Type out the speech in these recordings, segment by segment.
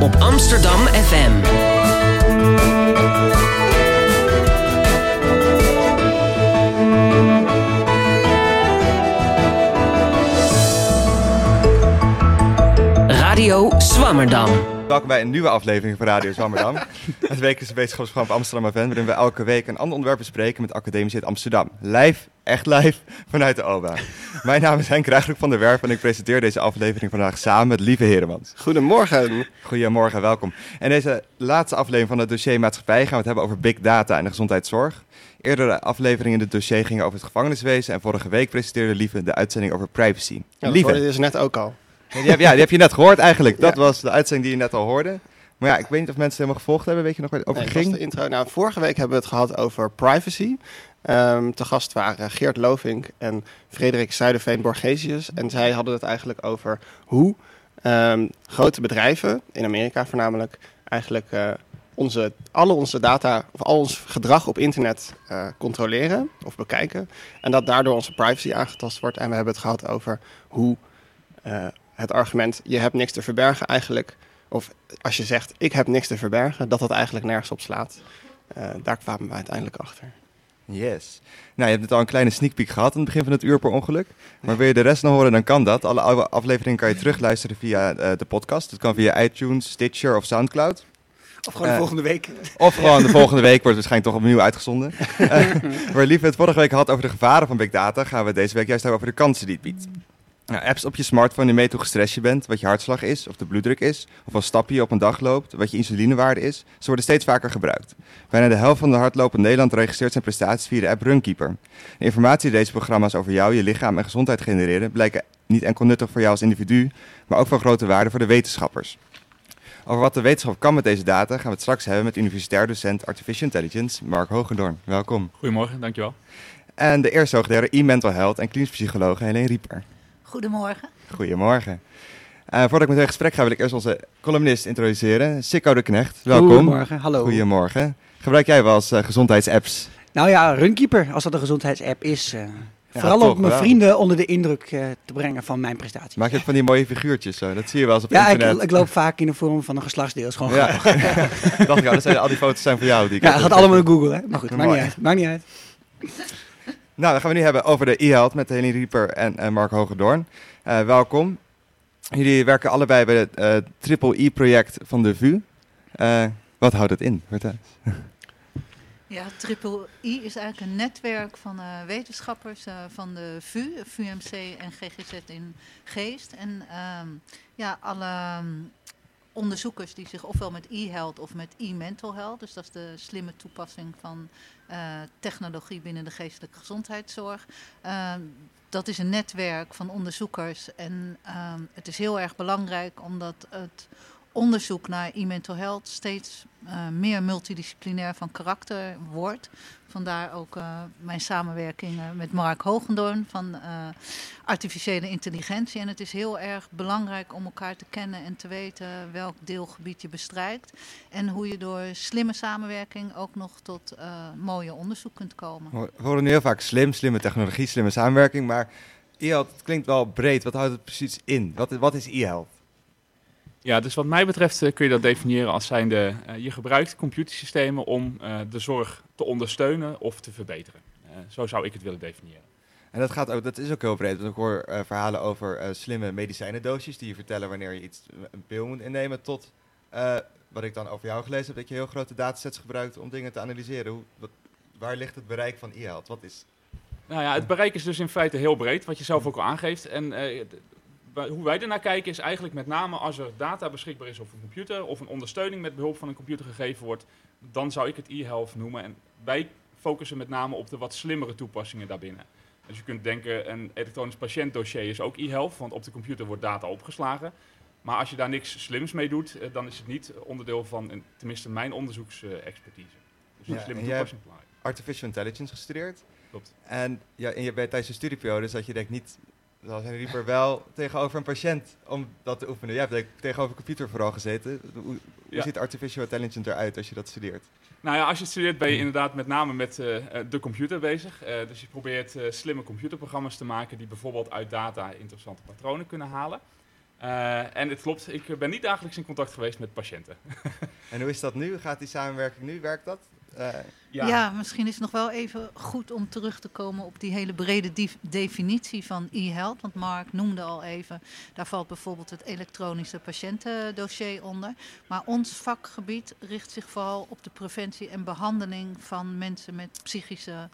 op Amsterdam FM. Radio Swammerdam. Welkom bij een nieuwe aflevering van Radio Zwammerdam. het wekelijkse wetenschapsprogramma van Amsterdam FM, waarin we elke week een ander onderwerp bespreken met academici uit Amsterdam. Live, echt live, vanuit de OBA. Mijn naam is Henk Rijgelijk van der Werf en ik presenteer deze aflevering vandaag samen met Lieve Heremans. Goedemorgen. Goedemorgen, welkom. In deze laatste aflevering van het dossier Maatschappij gaan we het hebben over big data en de gezondheidszorg. Eerdere afleveringen in het dossier gingen over het gevangeniswezen en vorige week presenteerde Lieve de uitzending over privacy. Ja, dat Lieve, hoorde je dus net ook al. Ja, die heb, ja, die heb je net gehoord eigenlijk. Dat Ja. was de uitzending die je net al hoorde. Maar ja, ik weet niet of mensen het helemaal gevolgd hebben. Weet je nog waar het over Nee, ging? de intro. Nou, vorige week hebben we het gehad over privacy. Ehm te gast waren Geert Lovink en Frederik Zuiderveen Borgesius. En zij hadden het eigenlijk over hoe ehm, grote bedrijven, in Amerika voornamelijk, eigenlijk eh, onze, alle onze data of al ons gedrag op internet eh, controleren of bekijken. En dat daardoor onze privacy aangetast wordt. En we hebben het gehad over hoe eh, het argument je hebt niks te verbergen eigenlijk of als je zegt, ik heb niks te verbergen, dat dat eigenlijk nergens op slaat. Eh, daar kwamen we uiteindelijk achter. Yes. Nou, je hebt net al een kleine sneak peek gehad aan het begin van het uur per ongeluk. Maar wil je de rest nog horen, dan kan dat. Alle oude afleveringen kan je terugluisteren via eh, de podcast. Dat kan via iTunes, Stitcher of Soundcloud. Of gewoon de Eh, volgende week. Of gewoon de volgende week wordt het waarschijnlijk toch opnieuw uitgezonden. Eh, waar Lieve het vorige week had over de gevaren van big data, gaan we deze week juist hebben over de kansen die het biedt. Nou, apps op je smartphone die meten hoe gestrest je bent, wat je hartslag is, of de bloeddruk is, of wat stappen je op een dag loopt, wat je insulinewaarde is. Ze worden steeds vaker gebruikt. Bijna de helft van de hardlopen in Nederland registreert zijn prestaties via de app Runkeeper. De informatie die deze programma's over jou, je lichaam en gezondheid genereren, blijken niet enkel nuttig voor jou als individu, maar ook van grote waarde voor de wetenschappers. Over wat de wetenschap kan met deze data gaan we het straks hebben met universitair docent Artificial Intelligence Mark Hogendoorn. Welkom. Goedemorgen, dankjewel. En de eerste hoogleraar e-mental health en klinisch psycholoog Helene Rieper. Goedemorgen. Goedemorgen. Eh, voordat ik met u in gesprek ga, wil ik eerst onze columnist introduceren. Sikko de Knecht, welkom. Goedemorgen, hallo. Goedemorgen. Gebruik jij wel eens eh, gezondheidsapps? Nou ja, Runkeeper, als dat een gezondheidsapp is. eh, vooral om mijn wel. vrienden onder de indruk eh, te brengen van mijn prestaties. Maak je ook van die mooie figuurtjes zo? Dat zie je wel eens op ja, ik, internet. ik loop vaak in de vorm van een geslachtsdeel. is gewoon Ja, grappig. dacht ik al, dat zijn, al die foto's zijn voor jou. Die ik Ja, gaat allemaal in Google, hè? Maar goed, maakt niet uit. Maakt niet uit. Nou, dan gaan we nu hebben over de e-health met Helene Rieper en eh, Mark Hogendoorn. Eh, welkom. Jullie werken allebei bij het eh, Triple E-project van de VU. Wat houdt het in? Vertel. Ja, Triple I is eigenlijk een netwerk van wetenschappers van de VU, VUMC en GGZ in Geest. En ehm, ja, alle ehm, onderzoekers die zich ofwel met e-health of met e-mental health, dus dat is de slimme toepassing van technologie binnen de geestelijke gezondheidszorg. Ehm, dat is een netwerk van onderzoekers en ehm, het is heel erg belangrijk omdat het onderzoek naar e-mental health steeds eh, meer multidisciplinair van karakter wordt. Vandaar ook eh, mijn samenwerking eh, met Mark Hogendoorn van artificiële intelligentie. En het is heel erg belangrijk om elkaar te kennen en te weten welk deelgebied je bestrijkt. En hoe je door slimme samenwerking ook nog tot mooie onderzoek kunt komen. We horen nu heel vaak slim, slimme technologie, slimme samenwerking. Maar e-health klinkt wel breed. Wat houdt het precies in? Wat, wat is e-health? Ja, dus wat mij betreft eh, kun je dat definiëren als zijnde... eh, je gebruikt computersystemen om eh, de zorg te ondersteunen of te verbeteren. Zo zou ik het willen definiëren. En dat, gaat ook, dat is ook heel breed. Want ik hoor verhalen over eh, slimme medicijnendoosjes die je vertellen wanneer je iets, een pil moet innemen. Tot wat ik dan over jou gelezen heb, dat je heel grote datasets gebruikt om dingen te analyseren. Hoe, wat, waar ligt het bereik van e-health? Wat is... Nou ja, het bereik is dus in feite heel breed, wat je zelf ook al aangeeft. En hoe wij ernaar kijken is eigenlijk met name als er data beschikbaar is op een computer... of een ondersteuning met behulp van een computer gegeven wordt... dan zou ik het e-health noemen. En wij focussen met name op de wat slimmere toepassingen daarbinnen. Dus je kunt denken, een elektronisch patiëntdossier is ook e-health, want op de computer wordt data opgeslagen. Maar als je daar niks slims mee doet, eh, dan is het niet onderdeel van, tenminste mijn onderzoeksexpertise. Dus Ja, een slimme en jij toepassing. Artificial intelligence gestudeerd. Klopt. En ja, en je bent tijdens de studieperiode dat je denkt niet, zoals Henry Rieper, wel tegenover een patiënt om dat te oefenen. Jij hebt tegenover een computer vooral gezeten. Hoe, hoe Ja. ziet artificial intelligence eruit als je dat studeert? Nou ja, als je studeert ben je inderdaad met name met eh, eh, de computer bezig. Eh, dus je probeert slimme computerprogramma's te maken die bijvoorbeeld uit data interessante patronen kunnen halen. En het klopt, ik ben niet dagelijks in contact geweest met patiënten. En hoe is dat nu? Gaat die samenwerking nu? Werkt dat? Eh, Ja. misschien is het nog wel even goed om terug te komen op die hele brede def- definitie van e-health. Want Mark noemde al even, daar valt bijvoorbeeld het elektronische patiëntendossier onder. Maar ons vakgebied richt zich vooral op de preventie en behandeling van mensen met psychische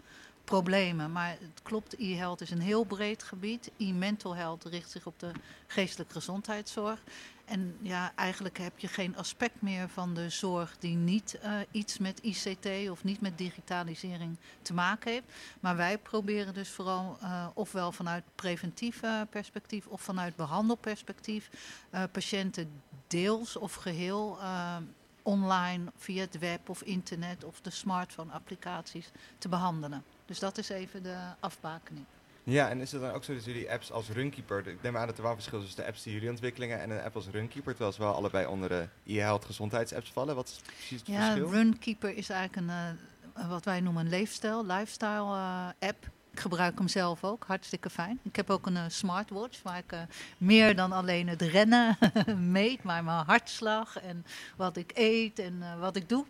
problemen. Maar het klopt, e-health is een heel breed gebied. E-mental health richt zich op de geestelijke gezondheidszorg. En ja, eigenlijk heb je geen aspect meer van de zorg die niet eh, iets met ICT of niet met digitalisering te maken heeft. Maar wij proberen dus vooral eh, ofwel vanuit preventief perspectief of vanuit behandelperspectief eh, patiënten deels of geheel eh, online via het web of internet of de smartphone applicaties te behandelen. Dus dat is even de afbakening. Ja, en is het dan ook zo dat jullie apps als Runkeeper, ik neem aan dat er wel verschil is tussen de apps die jullie ontwikkelingen en een app als Runkeeper, terwijl ze wel allebei onder de e-health gezondheidsapps vallen. Wat is precies het Ja, verschil? Runkeeper is eigenlijk een, eh, wat wij noemen een leefstijl, lifestyle eh, app. Ik gebruik hem zelf ook, hartstikke fijn. Ik heb ook een eh, smartwatch waar ik meer dan alleen het rennen meet, maar mijn hartslag en wat ik eet en wat ik doe.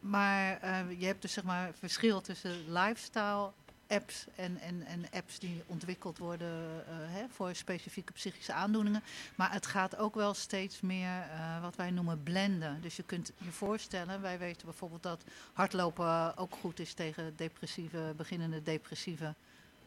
Maar eh, je hebt dus zeg maar verschil tussen lifestyle apps en, en, en apps die ontwikkeld worden eh, hè, voor specifieke psychische aandoeningen. Maar het gaat ook wel steeds meer eh, wat wij noemen blenden. Dus je kunt je voorstellen, wij weten bijvoorbeeld dat hardlopen ook goed is tegen depressieve, beginnende depressieve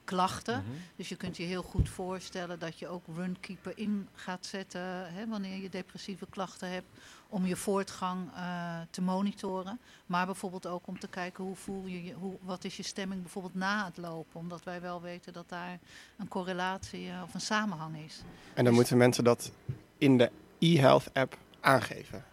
klachten. Mhm. Dus je kunt je heel goed voorstellen dat je ook Runkeeper in gaat zetten hè, wanneer je depressieve klachten hebt, om je voortgang eh, te monitoren. Maar bijvoorbeeld ook om te kijken hoe voel je, je hoe, wat is je stemming bijvoorbeeld na het lopen. Omdat wij wel weten dat daar een correlatie eh, of een samenhang is. En dan moeten mensen dat in de e-health app aangeven.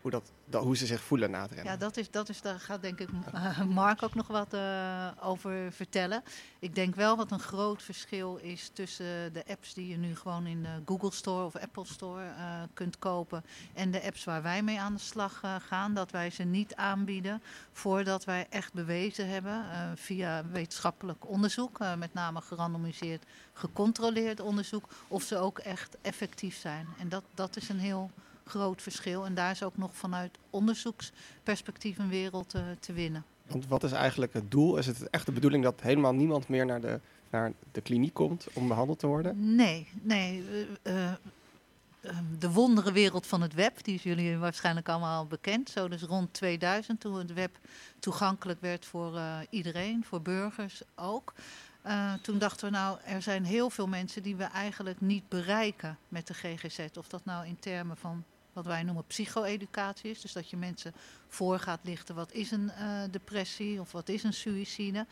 Hoe, dat, dat- hoe ze zich voelen na het rennen. Ja, dat is, dat is, daar gaat denk ik Mark ook nog wat eh, over vertellen. Ik denk wel wat een groot verschil is tussen de apps die je nu gewoon in de Google Store of Apple Store eh, kunt kopen en de apps waar wij mee aan de slag eh, gaan. Dat wij ze niet aanbieden voordat wij echt bewezen hebben eh, via wetenschappelijk onderzoek, eh, met name gerandomiseerd gecontroleerd onderzoek, of ze ook echt effectief zijn. En dat, dat is een heel groot verschil. En daar is ook nog vanuit onderzoeksperspectief een wereld eh, te winnen. Want wat is eigenlijk het doel? Is het echt de bedoeling dat helemaal niemand meer naar de, naar de kliniek komt om behandeld te worden? Nee, nee. ehm, de wonderenwereld van het web, die is jullie waarschijnlijk allemaal bekend. Zo dus rond 2000, toen het web toegankelijk werd voor iedereen, voor burgers ook. Eh, toen dachten we nou, er zijn heel veel mensen die we eigenlijk niet bereiken met de GGZ. Of dat nou in termen van wat wij noemen psycho-educatie is. Dus dat je mensen voor gaat lichten wat is een eh, depressie of wat is een suïcide.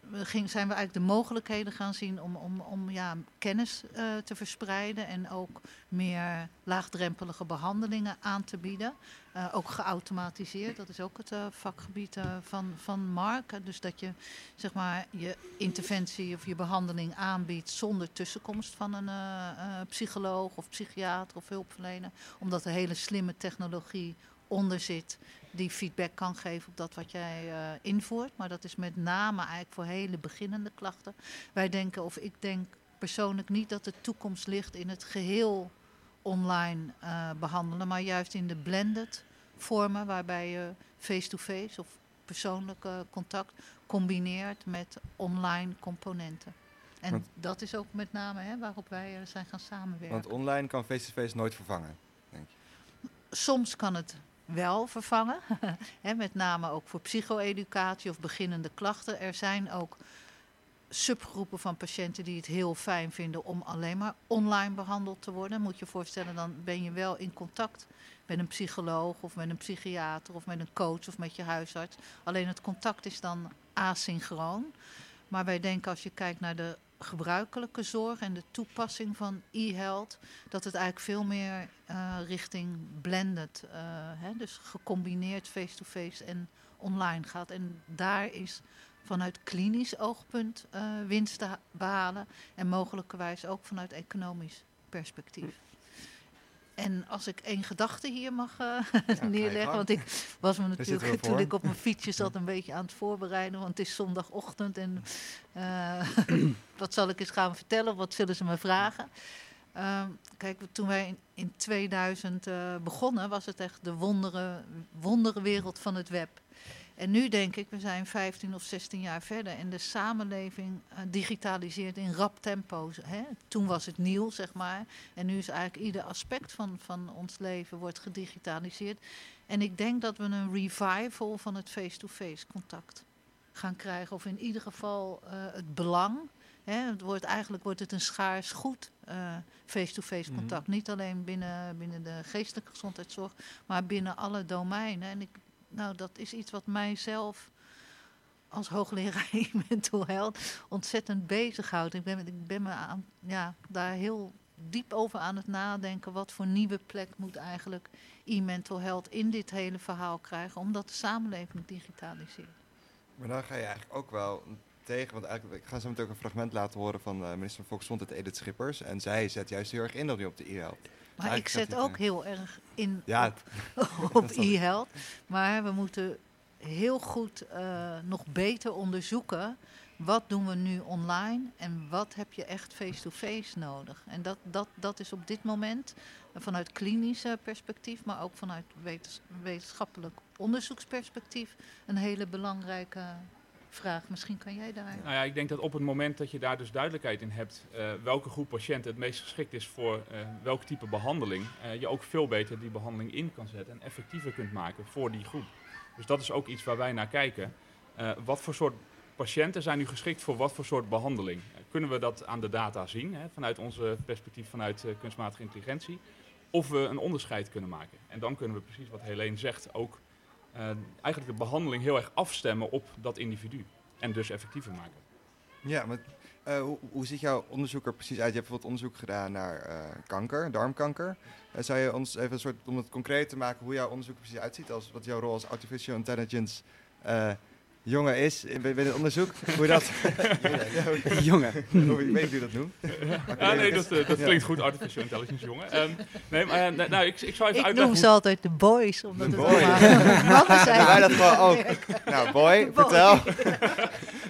We ging, zijn we eigenlijk de mogelijkheden gaan zien om, om, om ja, kennis eh, te verspreiden en ook meer laagdrempelige behandelingen aan te bieden. Eh, ook geautomatiseerd, dat is ook het vakgebied van, van Mark. Dus dat je zeg maar, je interventie of je behandeling aanbiedt zonder tussenkomst van een psycholoog of psychiater of hulpverlener. Omdat er hele slimme technologie onder zit die feedback kan geven op dat wat jij eh, invoert. Maar dat is met name eigenlijk voor hele beginnende klachten. Wij denken, of ik denk persoonlijk niet dat de toekomst ligt in het geheel online eh, behandelen, maar juist in de blended vormen waarbij je face-to-face of persoonlijk contact combineert met online componenten. En Want- dat is ook met name hè, waarop wij eh, zijn gaan samenwerken. Want online kan face-to-face nooit vervangen. Denk je. Soms kan het wel vervangen, met name ook voor psycho-educatie of beginnende klachten. Er zijn ook subgroepen van patiënten die het heel fijn vinden om alleen maar online behandeld te worden. Moet je je voorstellen, dan ben je wel in contact met een psycholoog of met een psychiater of met een coach of met je huisarts. Alleen het contact is dan asynchroon. Maar wij denken als je kijkt naar de gebruikelijke zorg en de toepassing van e-health, dat het eigenlijk veel meer eh, richting blended, eh, hè, dus gecombineerd face-to-face en online gaat. En daar is vanuit klinisch oogpunt eh, winst te ha- behalen en mogelijkerwijs ook vanuit economisch perspectief. En als ik één gedachte hier mag eh, neerleggen, want ik was me natuurlijk toen ik op mijn fietsje zat een beetje aan het voorbereiden, want het is zondagochtend en eh, wat zal ik eens gaan vertellen, wat zullen ze me vragen? Ehm, kijk, toen wij in, in 2000 eh, begonnen, was het echt de wondere, wonderenwereld van het web. En nu denk ik, we zijn 15 of 16 jaar verder en de samenleving eh, digitaliseert in rap tempo. Hè? Toen was het nieuw, zeg maar. En nu is eigenlijk ieder aspect van, van ons leven wordt gedigitaliseerd. En ik denk dat we een revival van het face-to-face contact gaan krijgen. Of in ieder geval eh, het belang. Hè? Het wordt, eigenlijk wordt het een schaars goed, eh, face-to-face Mhm. contact. Niet alleen binnen, binnen de geestelijke gezondheidszorg, maar binnen alle domeinen. En ik, nou, dat is iets wat mijzelf als hoogleraar in mental health ontzettend bezighoudt. Ik ben, ik ben me aan, ja, daar heel diep over aan het nadenken. Wat voor nieuwe plek moet eigenlijk e-mental health in dit hele verhaal krijgen, omdat de samenleving digitaliseert. Maar dan ga je eigenlijk ook wel tegen, want eigenlijk, ik ga zo meteen ook een fragment laten horen van de minister van Volksgezondheid Edith Schippers. En zij zet juist heel erg in op de e-health. Maar ik zet ook heel erg in Ja, op, op e-health. Maar we moeten heel goed eh, nog beter onderzoeken. Wat doen we nu online en wat heb je echt face-to-face nodig? En dat, dat, dat is op dit moment eh, vanuit klinisch eh, perspectief, maar ook vanuit wetens- wetenschappelijk onderzoeksperspectief een hele belangrijke vraag. Misschien kan jij daar. Nou ja, ik denk dat op het moment dat je daar dus duidelijkheid in hebt eh, welke groep patiënten het meest geschikt is voor eh, welk type behandeling, eh, je ook veel beter die behandeling in kan zetten en effectiever kunt maken voor die groep. Dus dat is ook iets waar wij naar kijken. Wat voor soort patiënten zijn nu geschikt voor wat voor soort behandeling? Eh, kunnen we dat aan de data zien, hè, vanuit onze perspectief vanuit kunstmatige intelligentie? Of we een onderscheid kunnen maken. En dan kunnen we precies wat Helene zegt, ook eigenlijk de behandeling heel erg afstemmen op dat individu. En dus effectiever maken. ja maar eh, hoe, ziet jouw onderzoek er precies uit? Je hebt bijvoorbeeld onderzoek gedaan naar eh, kanker, darmkanker. Eh, zou je ons even een soort, om het concreet te maken, hoe jouw onderzoek er precies uitziet? Als, wat jouw rol als artificial intelligence eh, jongen is in- het onderzoek? Hoe dat... Jongen. ik weet niet hoe je dat noemt. Ja, nee, dat, eh, dat Ja. klinkt goed, artificial intelligence, jongen. Ehm, nee, maar eh, nou, ik, ik zou even Ik uitleggen... noem ze altijd de boys, omdat De allemaal mannen zijn. Wij dat gewoon ook. Nou, boy, Boy. vertel.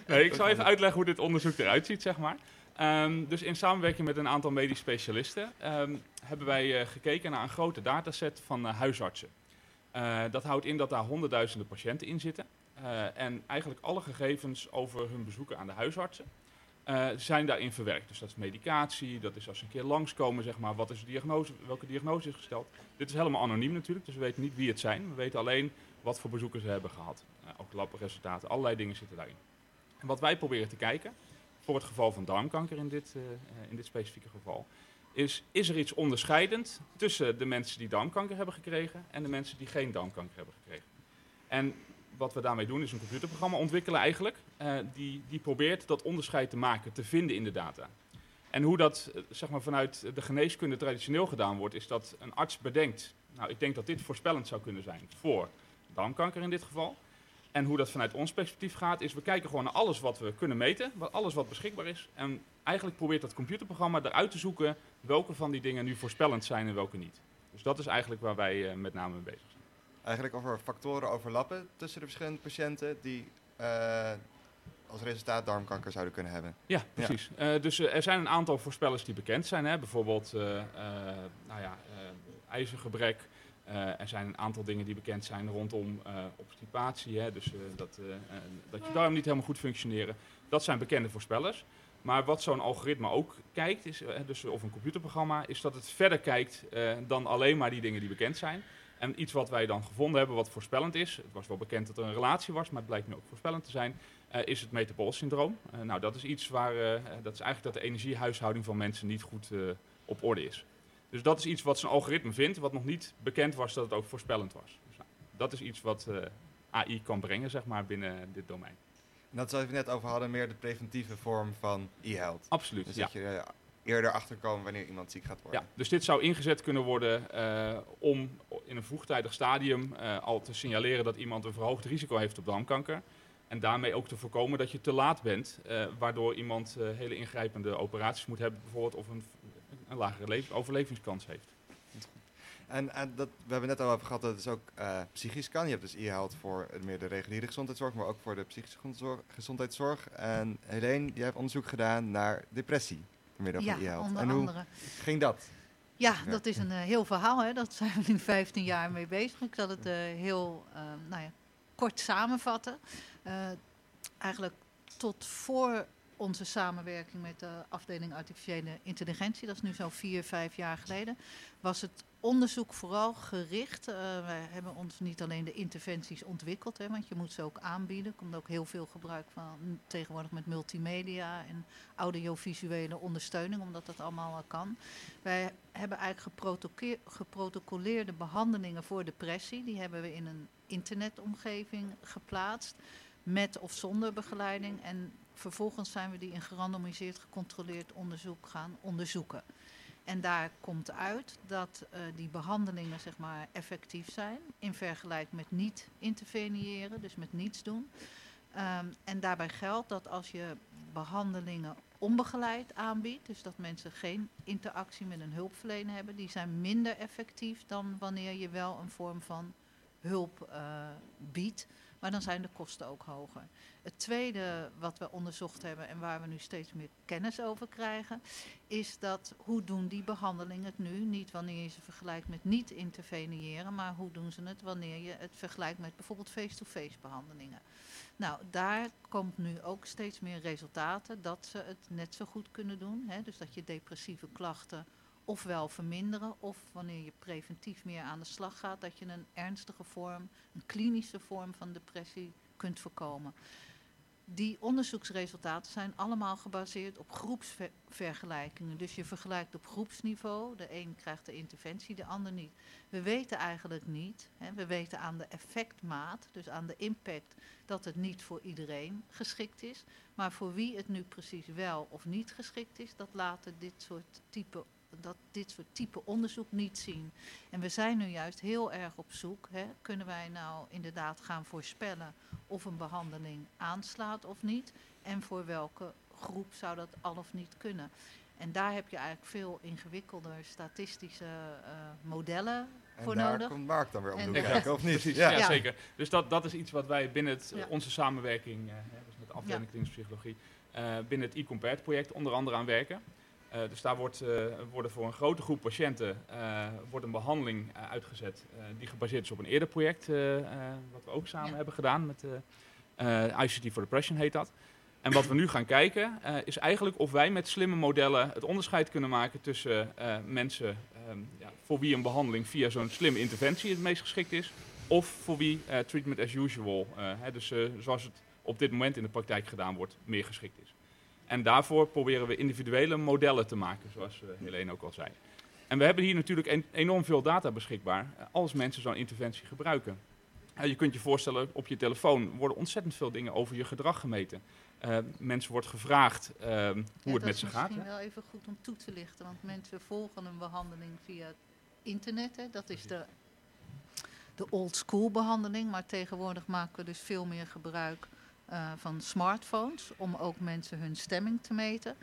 Nee, ik zal even uitleggen hoe dit onderzoek eruit ziet, zeg maar. Ehm, dus in samenwerking met een aantal medisch specialisten ehm, hebben wij eh, gekeken naar een grote dataset van huisartsen. Eh, dat houdt in dat daar honderdduizenden patiënten in zitten. Eh, en eigenlijk alle gegevens over hun bezoeken aan de huisartsen eh, zijn daarin verwerkt. Dus dat is medicatie, dat is als ze een keer langskomen, zeg maar, wat is de diagnose, welke diagnose is gesteld. Dit is helemaal anoniem natuurlijk, dus we weten niet wie het zijn. We weten alleen wat voor bezoeken ze hebben gehad. Eh, ook labresultaten, allerlei dingen zitten daarin. En wat wij proberen te kijken, voor het geval van darmkanker in dit, in dit specifieke geval, is, is er iets onderscheidend tussen de mensen die darmkanker hebben gekregen en de mensen die geen darmkanker hebben gekregen. En wat we daarmee doen is een computerprogramma ontwikkelen eigenlijk, eh, die, die probeert dat onderscheid te maken, te vinden in de data. En hoe dat eh, zeg maar, vanuit de geneeskunde traditioneel gedaan wordt, is dat een arts bedenkt, nou ik denk dat dit voorspellend zou kunnen zijn voor darmkanker in dit geval. En hoe dat vanuit ons perspectief gaat, is we kijken gewoon naar alles wat we kunnen meten, alles wat beschikbaar is. En eigenlijk probeert dat computerprogramma eruit te zoeken welke van die dingen nu voorspellend zijn en welke niet. Dus dat is eigenlijk waar wij eh, met name mee bezig zijn. Eigenlijk over factoren overlappen tussen de verschillende patiënten die eh, als resultaat darmkanker zouden kunnen hebben. Ja, precies. Eh, dus eh, er zijn een aantal voorspellers die bekend zijn. Hè? Bijvoorbeeld nou ja, ijzergebrek. Er zijn een aantal dingen die bekend zijn rondom obstipatie. Hè? Dus dat, dat je darm niet helemaal goed functioneren. Dat zijn bekende voorspellers. Maar wat zo'n algoritme ook kijkt, is, dus, of een computerprogramma, is dat het verder kijkt dan alleen maar die dingen die bekend zijn. En iets wat wij dan gevonden hebben wat voorspellend is, het was wel bekend dat er een relatie was, maar het blijkt nu ook voorspellend te zijn, eh, is het metabool syndroom. Eh, nou, dat is iets waar, eh, dat is eigenlijk dat de energiehuishouding van mensen niet goed op orde is. Dus dat is iets wat zijn algoritme vindt, wat nog niet bekend was dat het ook voorspellend was. Dus, nou, dat is iets wat AI kan brengen, zeg maar, binnen dit domein. En dat zoals we net over hadden, meer de preventieve vorm van e-health. Absoluut, Dus ja. dat je eerder achter komen wanneer iemand ziek gaat worden. Ja, dus dit zou ingezet kunnen worden eh, om in een vroegtijdig stadium eh, al te signaleren dat iemand een verhoogd risico heeft op darmkanker. En daarmee ook te voorkomen dat je te laat bent, eh, waardoor iemand hele ingrijpende operaties moet hebben, bijvoorbeeld, of een, een lagere overlevingskans heeft. En, en dat, we hebben net al over gehad dat het dus ook psychisch kan. Je hebt dus e-health voor meer de reguliere gezondheidszorg, maar ook voor de psychische gezondheidszorg- gezondheidszorg. En Helene, jij hebt onderzoek gedaan naar depressie. Van Ja, En hoe andere. ging dat? Ja, Ja. dat is een eh, heel verhaal. Hè. Dat zijn we nu 15 jaar mee bezig. Ik zal het eh, heel eh, nou ja, kort samenvatten. Eh, eigenlijk tot voor onze samenwerking met de afdeling artificiële intelligentie, dat is nu zo'n vier, vijf jaar geleden, was het onderzoek vooral gericht. eh, wij hebben ons niet alleen de interventies ontwikkeld, hè, want je moet ze ook aanbieden. Er komt ook heel veel gebruik van tegenwoordig met multimedia en audiovisuele ondersteuning, omdat dat allemaal kan. Wij hebben eigenlijk geprotocoleerde behandelingen voor depressie. Die hebben we in een internetomgeving geplaatst, met of zonder begeleiding. En vervolgens zijn we die in gerandomiseerd gecontroleerd onderzoek gaan onderzoeken. En daar komt uit dat eh, die behandelingen zeg maar, effectief zijn in vergelijking met niet interveneren, dus met niets doen. Ehm, en daarbij geldt dat als je behandelingen onbegeleid aanbiedt, dus dat mensen geen interactie met een hulpverlener hebben, die zijn minder effectief dan wanneer je wel een vorm van hulp eh, biedt. Maar dan zijn de kosten ook hoger. Het tweede wat we onderzocht hebben en waar we nu steeds meer kennis over krijgen, is dat hoe doen die behandelingen het nu? Niet wanneer je ze vergelijkt met niet interveneren, maar hoe doen ze het wanneer je het vergelijkt met bijvoorbeeld face-to-face behandelingen. Nou, daar komt nu ook steeds meer resultaten dat ze het net zo goed kunnen doen. Hè? Dus dat je depressieve klachten ofwel verminderen, of wanneer je preventief meer aan de slag gaat, dat je een ernstige vorm, een klinische vorm van depressie kunt voorkomen. Die onderzoeksresultaten zijn allemaal gebaseerd op groepsvergelijkingen. Dus je vergelijkt op groepsniveau. De een krijgt de interventie, de ander niet. We weten eigenlijk niet, hè, we weten aan de effectmaat, dus aan de impact, dat het niet voor iedereen geschikt is. Maar voor wie het nu precies wel of niet geschikt is, dat laten dit soort type dat dit soort type onderzoek niet zien. En we zijn nu juist heel erg op zoek. Hè. Kunnen wij nou inderdaad gaan voorspellen of een behandeling aanslaat of niet? En voor welke groep zou dat al of niet kunnen? En daar heb je eigenlijk veel ingewikkelder statistische eh, modellen En voor daar nodig. komt Mark dan weer om de En kijken, of niet? Precies, Ja. zeker. Dus dat, dat is iets wat wij binnen het, Ja. onze samenwerking, eh, hè, dus met de afdeling klinische psychologie, eh, binnen het e-compare project onder andere aan werken. Eh, dus daar wordt, eh, worden voor een grote groep patiënten eh, wordt een behandeling eh, uitgezet die gebaseerd is op een eerder project, wat we ook samen Ja. hebben gedaan met ICT for Depression heet dat. En wat we nu gaan kijken is eigenlijk of wij met slimme modellen het onderscheid kunnen maken tussen mensen ehm, ja, voor wie een behandeling via zo'n slimme interventie het meest geschikt is, of voor wie treatment as usual, hè, dus zoals het op dit moment in de praktijk gedaan wordt, meer geschikt is. En daarvoor proberen we individuele modellen te maken, zoals eh, Helene ook al zei. En we hebben hier natuurlijk en- enorm veel data beschikbaar eh, als mensen zo'n interventie gebruiken. Je kunt je voorstellen, op je telefoon worden ontzettend veel dingen over je gedrag gemeten. Eh, mensen wordt gevraagd hoe Ja, het met ze Dat gaat. is misschien wel even goed om toe te lichten, want mensen volgen een behandeling via het internet. Hè. Dat is de, de old school behandeling, maar tegenwoordig maken we dus veel meer gebruik eh, van smartphones om ook mensen hun stemming te meten.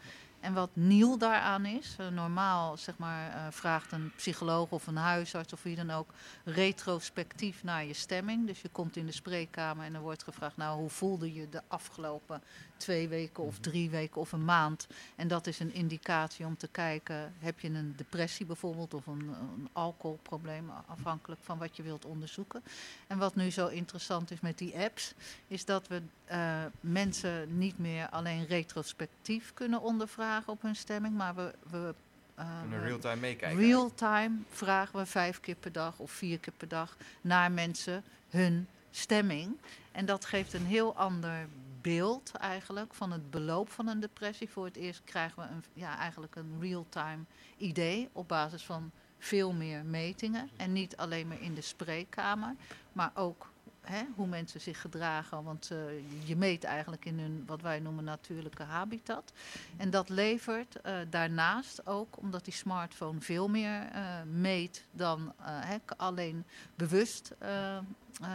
En wat nieuw daaraan is, eh, normaal zeg maar, eh, vraagt een psycholoog of een huisarts of wie dan ook retrospectief naar je stemming. Dus je komt in de spreekkamer en er wordt gevraagd, nou hoe voelde je de afgelopen twee weken of drie weken of een maand? En dat is een indicatie om te kijken, heb je een depressie bijvoorbeeld of een, een alcoholprobleem, afhankelijk van wat je wilt onderzoeken. En wat nu zo interessant is met die apps, is dat we eh, mensen niet meer alleen retrospectief kunnen ondervragen op hun stemming, maar we, we Kunnen real-time meekijken. Real-time vragen we vijf keer per dag of vier keer per dag naar mensen hun stemming. En dat geeft een heel ander beeld eigenlijk van het beloop van een depressie. Voor het eerst krijgen we een, ja, eigenlijk een real-time idee op basis van veel meer metingen. En niet alleen maar in de spreekkamer, maar ook hè, hoe mensen zich gedragen. Want eh, je meet eigenlijk in hun wat wij noemen natuurlijke habitat. En dat levert eh, daarnaast ook, omdat die smartphone veel meer eh, meet dan hè, alleen bewust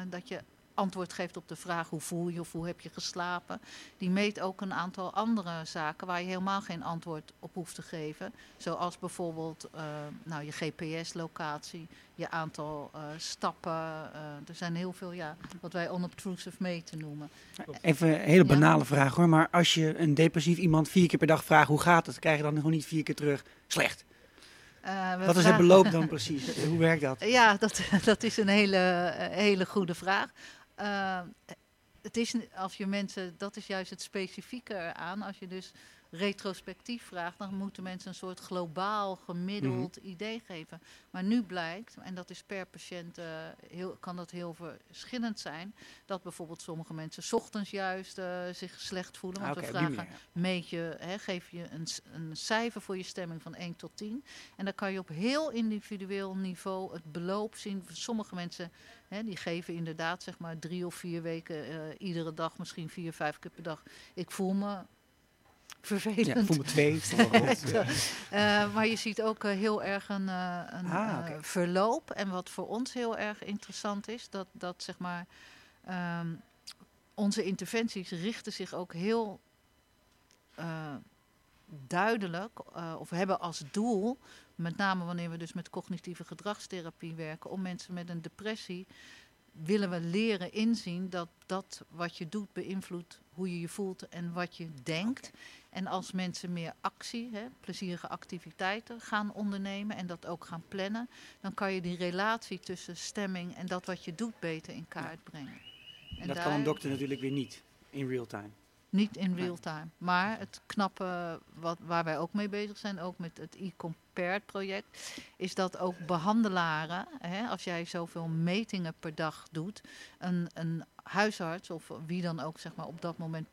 dat je antwoord geeft op de vraag hoe voel je of hoe heb je geslapen. Die meet ook een aantal andere zaken waar je helemaal geen antwoord op hoeft te geven. Zoals bijvoorbeeld uh, nou, je GPS-locatie, je aantal uh, stappen. Uh, er zijn heel veel, ja, wat wij unobtrusive meten noemen. Even een hele banale ja. vraag hoor, maar als je een depressief iemand vier keer per dag vraagt hoe gaat het, krijg je dan gewoon niet vier keer terug slecht. Uh, Wat is het beloop dan precies? Hoe werkt dat? Ja, dat, dat is een hele, hele goede vraag. Uh, het is, als je mensen, dat is juist het specifieke eraan. Als je dus retrospectief vraagt, dan moeten mensen een soort globaal gemiddeld mhm. idee geven. Maar nu blijkt, en dat is per patiënt, uh, heel, kan dat heel verschillend zijn, dat bijvoorbeeld sommige mensen ochtends juist uh, zich slecht voelen. Want ah, okay, we vragen, meet je, hè, geef je een, een cijfer voor je stemming van 1 tot 10. En dan kan je op heel individueel niveau het beloop zien. Sommige mensen Hè, die geven inderdaad zeg maar drie of vier weken uh, iedere dag, misschien vier, vijf keer per dag. Ik voel me vervelend. Ja, voel me twee. uh, maar je ziet ook uh, heel erg een, uh, een ah, okay. verloop. En wat voor ons heel erg interessant is, dat, dat zeg maar um, onze interventies richten zich ook heel duidelijk, of hebben als doel, met name wanneer we dus met cognitieve gedragstherapie werken, om mensen met een depressie willen we leren inzien dat dat wat je doet beïnvloedt hoe je je voelt en wat je denkt. En als mensen meer actie, hè, plezierige activiteiten gaan ondernemen en dat ook gaan plannen, dan kan je die relatie tussen stemming en dat wat je doet beter in kaart brengen. En dat kan een dokter natuurlijk weer niet in real time. Niet in real time. Maar het knappe wat, waar wij ook mee bezig zijn, ook met het e-compared project, is dat ook behandelaren, hè, als jij zoveel metingen per dag doet, een, een huisarts of wie dan ook zeg maar, op dat moment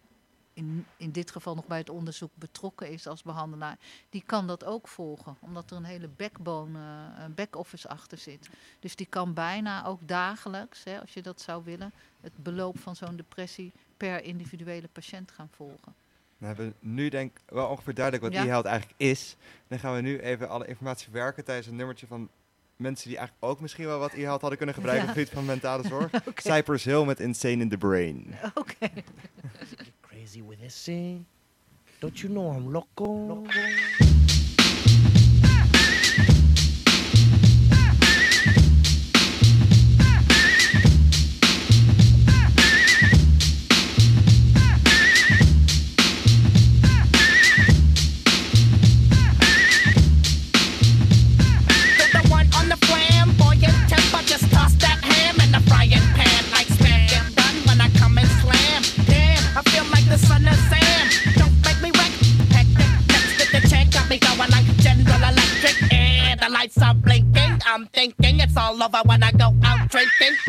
in, in dit geval nog bij het onderzoek betrokken is als behandelaar, die kan dat ook volgen. Omdat er een hele backbone, uh, back-office achter zit. Dus die kan bijna ook dagelijks, hè, als je dat zou willen, het beloop van zo'n depressie per individuele patiënt gaan volgen. We hebben nu denk ik wel ongeveer duidelijk wat ja. e-health eigenlijk is. Dan gaan we nu even alle informatie verwerken tijdens een nummertje van mensen die eigenlijk ook misschien wel wat e-health hadden kunnen gebruiken ja. op het gebied van mentale zorg. okay. Cypress Hill met Insane in the Brain. Oké. Okay. Crazy with this Don't you know I'm loco? loco. When I wanna go out drinking.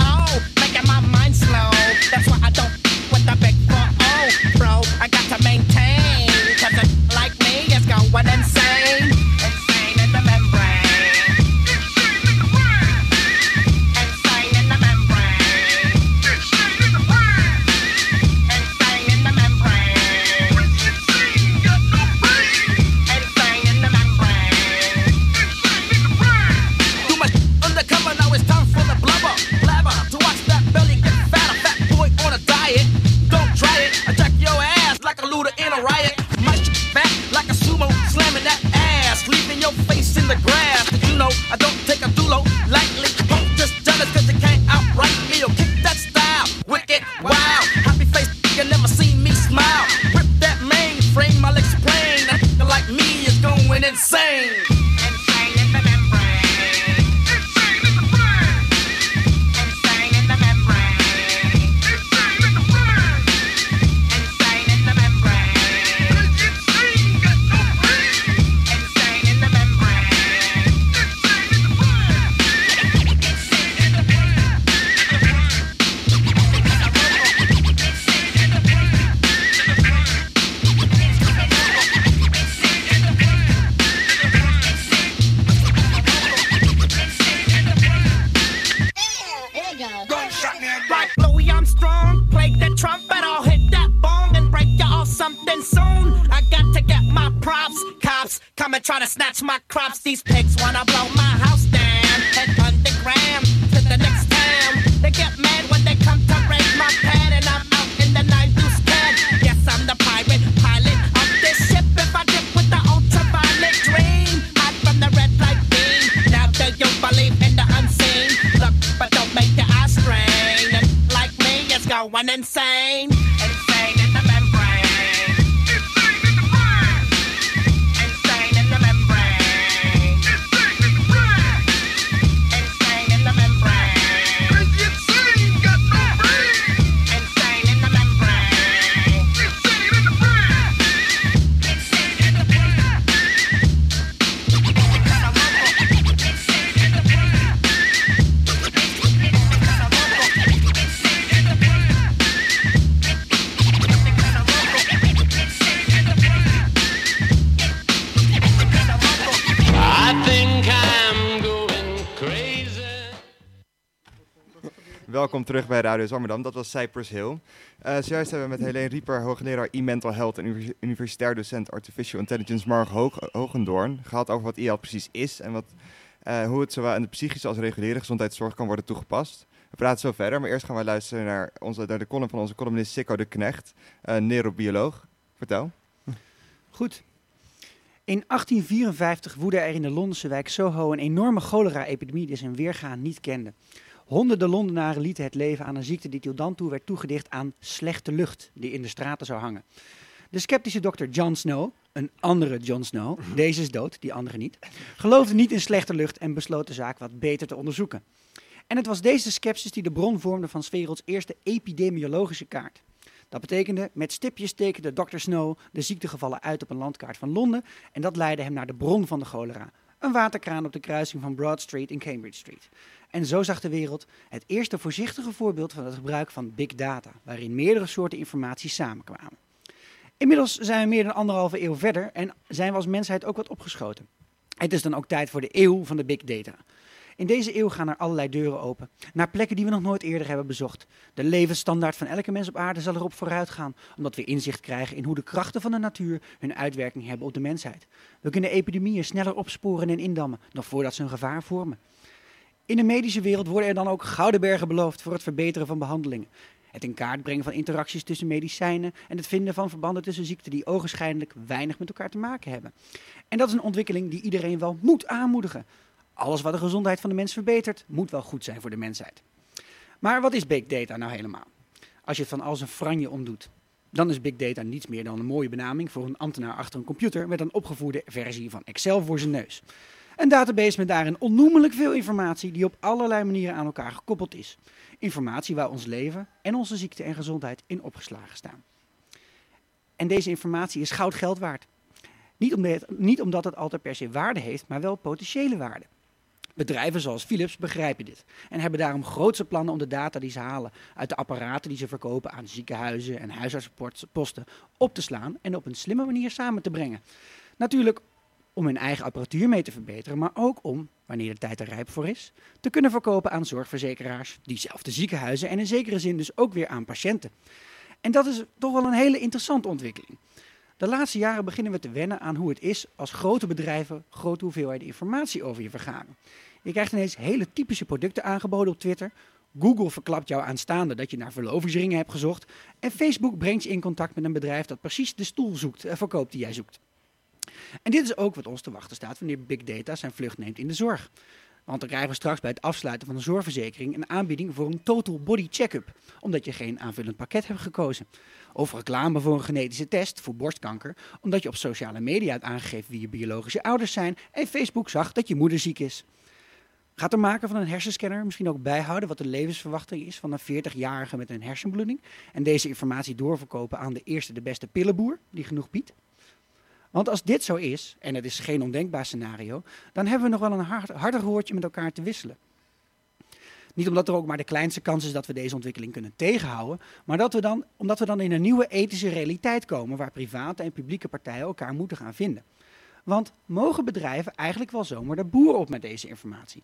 one insane. Welkom terug bij Radio Zwammerdam. Dat was Cypress Hill. Eh zojuist hebben we met Helene Rieper, hoogleraar e-mental health en univers- universitair docent artificial intelligence Mark Hoog Hogendoorn gehad over wat IL precies is en wat, eh, hoe het zowel in de psychische als reguliere gezondheidszorg kan worden toegepast. We praten zo verder, maar eerst gaan wij luisteren naar, onze, de column van onze columnist Sikko de Knecht, eh neurobioloog. Vertel. Goed. In 1854 woedde er in de Londense wijk Soho een enorme cholera-epidemie die zijn weergaan niet kende. Honderden Londenaren lieten het leven aan een ziekte die tot dan toe werd toegedicht aan slechte lucht die in de straten zou hangen. De sceptische dokter John Snow, een andere John Snow, deze is dood, die andere niet, geloofde niet in slechte lucht en besloot de zaak wat beter te onderzoeken. En het was deze sceptisch die de bron vormde van 's werelds eerste epidemiologische kaart. Dat betekende, met stipjes tekende Dr. Snow de ziektegevallen uit op een landkaart van Londen en dat leidde hem naar de bron van de cholera. Een waterkraan op de kruising van Broad Street en Cambridge Street. En zo zag de wereld het eerste voorzichtige voorbeeld van het gebruik van big data, waarin meerdere soorten informatie samenkwamen. Inmiddels zijn we meer dan anderhalve eeuw verder en zijn we als mensheid ook wat opgeschoten. Het is dan ook tijd voor de eeuw van de big data. In deze eeuw gaan er allerlei deuren open, naar plekken die we nog nooit eerder hebben bezocht. De levensstandaard van elke mens op aarde zal erop vooruit gaan, omdat we inzicht krijgen in hoe de krachten van de natuur hun uitwerking hebben op de mensheid. We kunnen epidemieën sneller opsporen en indammen, nog voordat ze een gevaar vormen. In de medische wereld worden er dan ook gouden bergen beloofd voor het verbeteren van behandelingen. Het in kaart brengen van interacties tussen medicijnen en het vinden van verbanden tussen ziekten die ogenschijnlijk weinig met elkaar te maken hebben. En dat is een ontwikkeling die iedereen wel moet aanmoedigen. Alles wat de gezondheid van de mens verbetert, moet wel goed zijn voor de mensheid. Maar wat is big data nou helemaal? Als je het van als een franje omdoet, dan is big data niets meer dan een mooie benaming voor een ambtenaar achter een computer met een opgevoerde versie van Excel voor zijn neus. Een database met daarin onnoemelijk veel informatie die op allerlei manieren aan elkaar gekoppeld is. Informatie waar ons leven en onze ziekte en gezondheid in opgeslagen staan. En deze informatie is goud geld waard. Niet omdat, niet omdat het altijd per se waarde heeft, maar wel potentiële waarde. Bedrijven zoals Philips begrijpen dit en hebben daarom grootse plannen om de data die ze halen uit de apparaten die ze verkopen aan ziekenhuizen en huisartsenposten op te slaan en op een slimme manier samen te brengen. Natuurlijk om hun eigen apparatuur mee te verbeteren, maar ook om, wanneer de tijd er rijp voor is, te kunnen verkopen aan zorgverzekeraars, diezelfde ziekenhuizen en in zekere zin dus ook weer aan patiënten. En dat is toch wel een hele interessante ontwikkeling. De laatste jaren beginnen we te wennen aan hoe het is als grote bedrijven grote hoeveelheden informatie over je vergaren. Je krijgt ineens hele typische producten aangeboden op Twitter. Google verklapt jou aanstaande dat je naar verlovingsringen hebt gezocht. En Facebook brengt je in contact met een bedrijf dat precies de stoel zoekt en verkoopt die jij zoekt. En dit is ook wat ons te wachten staat wanneer big data zijn vlucht neemt in de zorg. Want dan krijgen we straks bij het afsluiten van een zorgverzekering een aanbieding voor een total body check-up, omdat je geen aanvullend pakket hebt gekozen. Of reclame voor een genetische test voor borstkanker, omdat je op sociale media hebt aangegeven wie je biologische ouders zijn en Facebook zag dat je moeder ziek is. Gaat de maker van een hersenscanner misschien ook bijhouden wat de levensverwachting is van een 40-jarige met een hersenbloeding en deze informatie doorverkopen aan de eerste de beste pillenboer die genoeg biedt? Want als dit zo is, en het is geen ondenkbaar scenario, dan hebben we nog wel een hard, harder woordje met elkaar te wisselen. Niet omdat er ook maar de kleinste kans is dat we deze ontwikkeling kunnen tegenhouden, maar dat we dan, omdat we dan in een nieuwe ethische realiteit komen waar private en publieke partijen elkaar moeten gaan vinden. Want mogen bedrijven eigenlijk wel zomaar de boer op met deze informatie?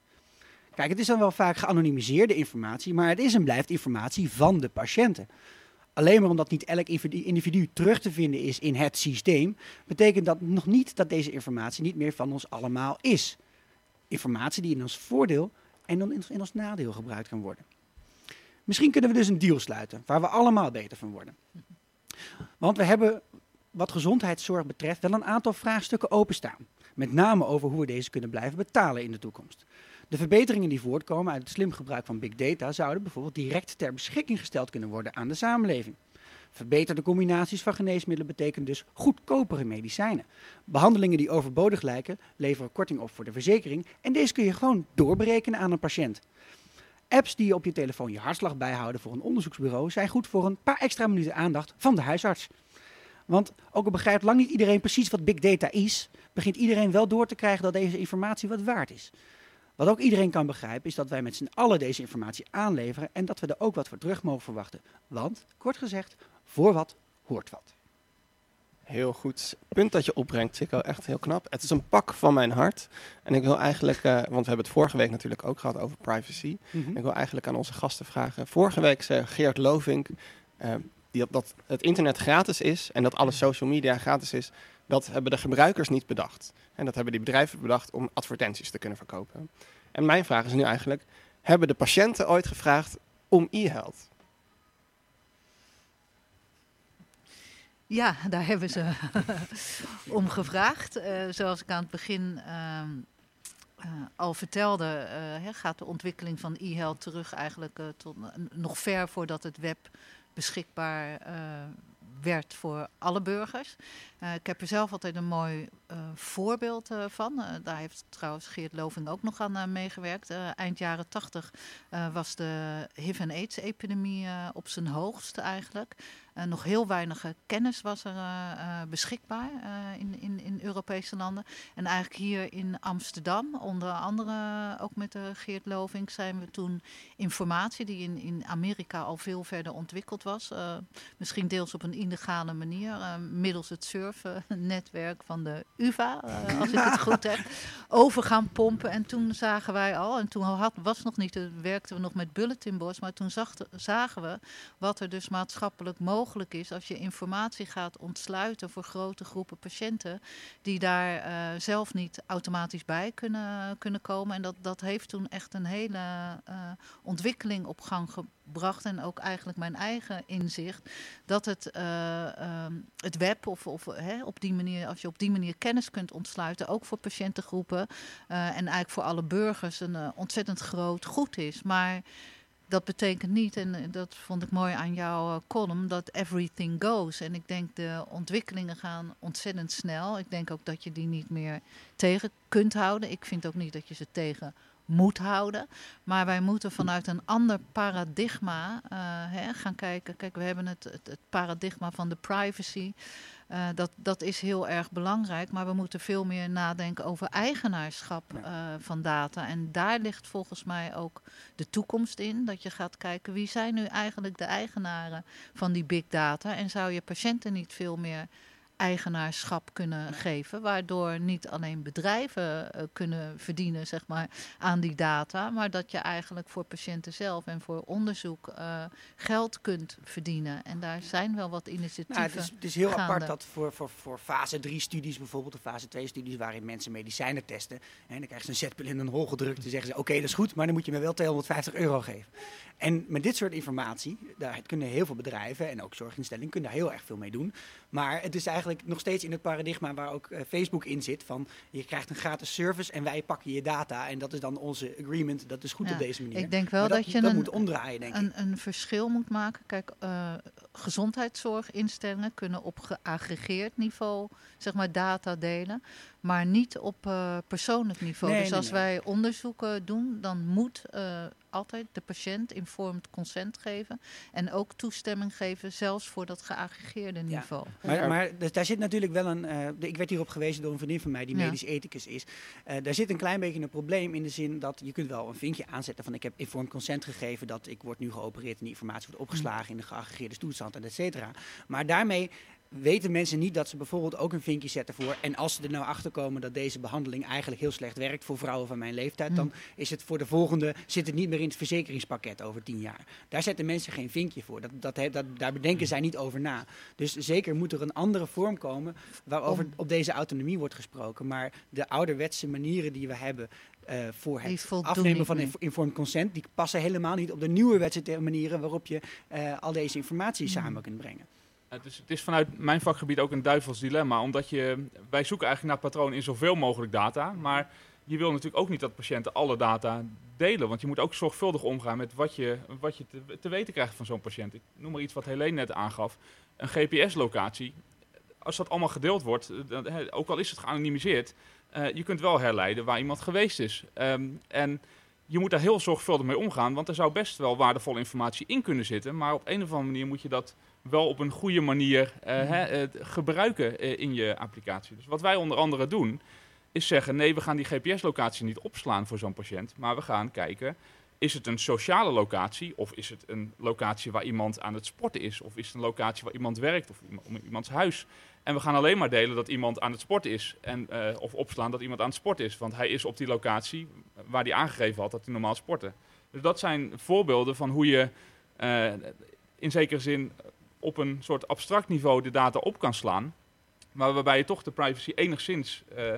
Kijk, het is dan wel vaak geanonimiseerde informatie, maar het is en blijft informatie van de patiënten. Alleen maar omdat niet elk individu terug te vinden is in het systeem, betekent dat nog niet dat deze informatie niet meer van ons allemaal is. Informatie die in ons voordeel en dan in ons nadeel gebruikt kan worden. Misschien kunnen we dus een deal sluiten waar we allemaal beter van worden. Want we hebben wat gezondheidszorg betreft wel een aantal vraagstukken openstaan. Met name over hoe we deze kunnen blijven betalen in de toekomst. De verbeteringen die voortkomen uit het slim gebruik van big data zouden bijvoorbeeld direct ter beschikking gesteld kunnen worden aan de samenleving. Verbeterde combinaties van geneesmiddelen betekenen dus goedkopere medicijnen. Behandelingen die overbodig lijken leveren korting op voor de verzekering en deze kun je gewoon doorberekenen aan een patiënt. Apps die op je telefoon je hartslag bijhouden voor een onderzoeksbureau zijn goed voor een paar extra minuten aandacht van de huisarts. Want ook al begrijpt lang niet iedereen precies wat big data is, begint iedereen wel door te krijgen dat deze informatie wat waard is. Wat ook iedereen kan begrijpen is dat wij met z'n allen deze informatie aanleveren en dat we er ook wat voor terug mogen verwachten. Want, kort gezegd, voor wat hoort wat. Heel goed punt dat je opbrengt, Sikko. Echt heel knap. Het is een pak van mijn hart. En ik wil eigenlijk, eh, want we hebben het vorige week natuurlijk ook gehad over privacy. Ik wil eigenlijk aan onze gasten vragen. Vorige week zei Geert Lovink eh, die, dat, dat het internet gratis is en dat alle social media gratis is. Dat hebben de gebruikers niet bedacht. En dat hebben die bedrijven bedacht om advertenties te kunnen verkopen. En mijn vraag is nu eigenlijk, hebben de patiënten ooit gevraagd om e-health? Ja, daar hebben ze om gevraagd. Eh, zoals ik aan het begin ehm, eh, al vertelde, eh, gaat de ontwikkeling van e-health terug eigenlijk tot nog ver voordat het web beschikbaar werd voor alle burgers. Eh, ik heb er zelf altijd een mooi eh, voorbeeld eh, van. Daar heeft trouwens Geert Loving ook nog aan meegewerkt. Eind jaren tachtig was de HIV- en AIDS-epidemie op zijn hoogst eigenlijk. Nog heel weinig kennis was er beschikbaar in, in, in Europese landen. En eigenlijk hier in Amsterdam, onder andere ook met Geert Loving, zijn we toen informatie die in, in Amerika al veel verder ontwikkeld was. misschien deels op een illegale manier, middels het surfnetwerk van de UvA, eh, als ik het goed heb, over gaan pompen. En toen zagen wij al, en toen had, was nog niet, eh, werkten we nog met bulletin boards, maar toen zagen we wat er dus maatschappelijk mogelijk is als je informatie gaat ontsluiten voor grote groepen patiënten die daar eh, zelf niet automatisch bij kunnen, kunnen komen. En dat, dat heeft toen echt een hele ontwikkeling op gang gebracht en ook eigenlijk mijn eigen inzicht dat het, eh, ehm, het web of, of hè, op die manier, als je op die manier kennis kunt ontsluiten, ook voor patiëntengroepen eh, en eigenlijk voor alle burgers een eh, ontzettend groot goed is. Maar dat betekent niet, en dat vond ik mooi aan jouw column, dat everything goes. En ik denk de ontwikkelingen gaan ontzettend snel. Ik denk ook dat je die niet meer tegen kunt houden. Ik vind ook niet dat je ze tegen moet houden. Maar wij moeten vanuit een ander paradigma eh, hè, gaan kijken. Kijk, we hebben het, het, het paradigma van de privacy. Eh, dat, dat is heel erg belangrijk, maar we moeten veel meer nadenken over eigenaarschap eh, van data. En daar ligt volgens mij ook de toekomst in. Dat je gaat kijken wie zijn nu eigenlijk de eigenaren van die big data. En zou je patiënten niet veel meer eigenaarschap kunnen geven, waardoor niet alleen bedrijven eh, kunnen verdienen zeg maar, aan die data, maar dat je eigenlijk voor patiënten zelf en voor onderzoek eh, geld kunt verdienen. En daar zijn wel wat initiatieven. Nou, het, is, het is heel gaande. apart dat voor, voor, voor fase 3 studies, bijvoorbeeld, of fase 2 studies, waarin mensen medicijnen testen. En dan krijgen ze een zetpil in een hol gedrukt. Dan zeggen ze: Oké, dat is goed, maar dan moet je me wel 250 euro geven. En met dit soort informatie, daar kunnen heel veel bedrijven en ook zorginstellingen kunnen daar heel erg veel mee doen. Maar het is eigenlijk nog steeds in het paradigma waar ook eh, Facebook in zit: van je krijgt een gratis service en wij pakken je data. En dat is dan onze agreement. Dat is goed Ja, op deze manier. Ik denk wel dat, je dat een, moet omdraaien, denk ik. een, een verschil moet maken. Kijk, eh, gezondheidszorginstellingen kunnen op geaggregeerd niveau zeg maar, data delen, maar niet op eh, persoonlijk niveau. Nee, dus nee, als nee. wij onderzoeken doen, dan moet altijd de patiënt informed consent geven en ook toestemming geven, zelfs voor dat geaggregeerde niveau. Maar, maar dus daar zit natuurlijk wel een. eh, ik werd hierop gewezen door een vriendin van mij die Ja. medisch ethicus is. Eh, daar zit een klein beetje een probleem in de zin dat je kunt wel een vinkje aanzetten van ik heb informed consent gegeven dat ik word nu geopereerd en die informatie wordt opgeslagen in de geaggregeerde toestand en et cetera. Maar daarmee weten mensen niet dat ze bijvoorbeeld ook een vinkje zetten voor. En als ze er nou achter komen dat deze behandeling eigenlijk heel slecht werkt voor vrouwen van mijn leeftijd, dan is het voor de volgende, zit het niet meer in het verzekeringspakket over tien jaar. Daar zetten mensen geen vinkje voor. Dat, dat, dat, daar bedenken zij niet over na. Dus zeker moet er een andere vorm komen waarover op deze autonomie wordt gesproken. Maar de ouderwetse manieren die we hebben eh, voor het afnemen van inf- informed consent, die passen helemaal niet op de nieuwe wetse manieren waarop je eh, al deze informatie samen kunt brengen. Het is, het is vanuit mijn vakgebied ook een duivels dilemma. Omdat je, wij zoeken eigenlijk naar patronen in zoveel mogelijk data. Maar je wil natuurlijk ook niet dat patiënten alle data delen. Want je moet ook zorgvuldig omgaan met wat je, wat je te, te weten krijgt van zo'n patiënt. Ik noem maar iets wat Helene net aangaf. Een GPS-locatie. Als dat allemaal gedeeld wordt, eh, ook al is het geanonimiseerd, eh, je kunt wel herleiden waar iemand geweest is. Ehm, en je moet daar heel zorgvuldig mee omgaan, want er zou best wel waardevolle informatie in kunnen zitten. Maar op een of andere manier moet je dat wel op een goede manier eh, hè, eh, gebruiken eh, in je applicatie. Dus wat wij onder andere doen, is zeggen: nee, we gaan die GPS-locatie niet opslaan voor zo'n patiënt, maar we gaan kijken. Is het een sociale locatie of is het een locatie waar iemand aan het sporten is? Of is het een locatie waar iemand werkt of om iemands huis? En we gaan alleen maar delen dat iemand aan het sporten is. En, eh, of opslaan dat iemand aan het sporten is. Want hij is op die locatie waar hij aangegeven had dat hij normaal sportte. Dus dat zijn voorbeelden van hoe je in zekere zin op een soort abstract niveau de data op kan slaan. Maar waarbij je toch de privacy enigszins eh,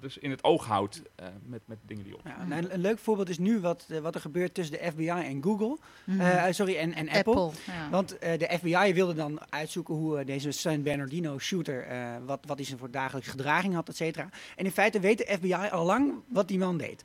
dus in het oog houdt eh, met, met dingen die op. Ja, nou, een, een leuk voorbeeld is nu wat, eh, wat er gebeurt tussen de FBI en Google. Eh, sorry, en, en Apple. Apple. ja. Want eh, de FBI wilde dan uitzoeken hoe deze San Bernardino shooter, eh, wat, wat hij voor dagelijkse gedraging had, et cetera. En in feite weet de FBI al lang wat die man deed.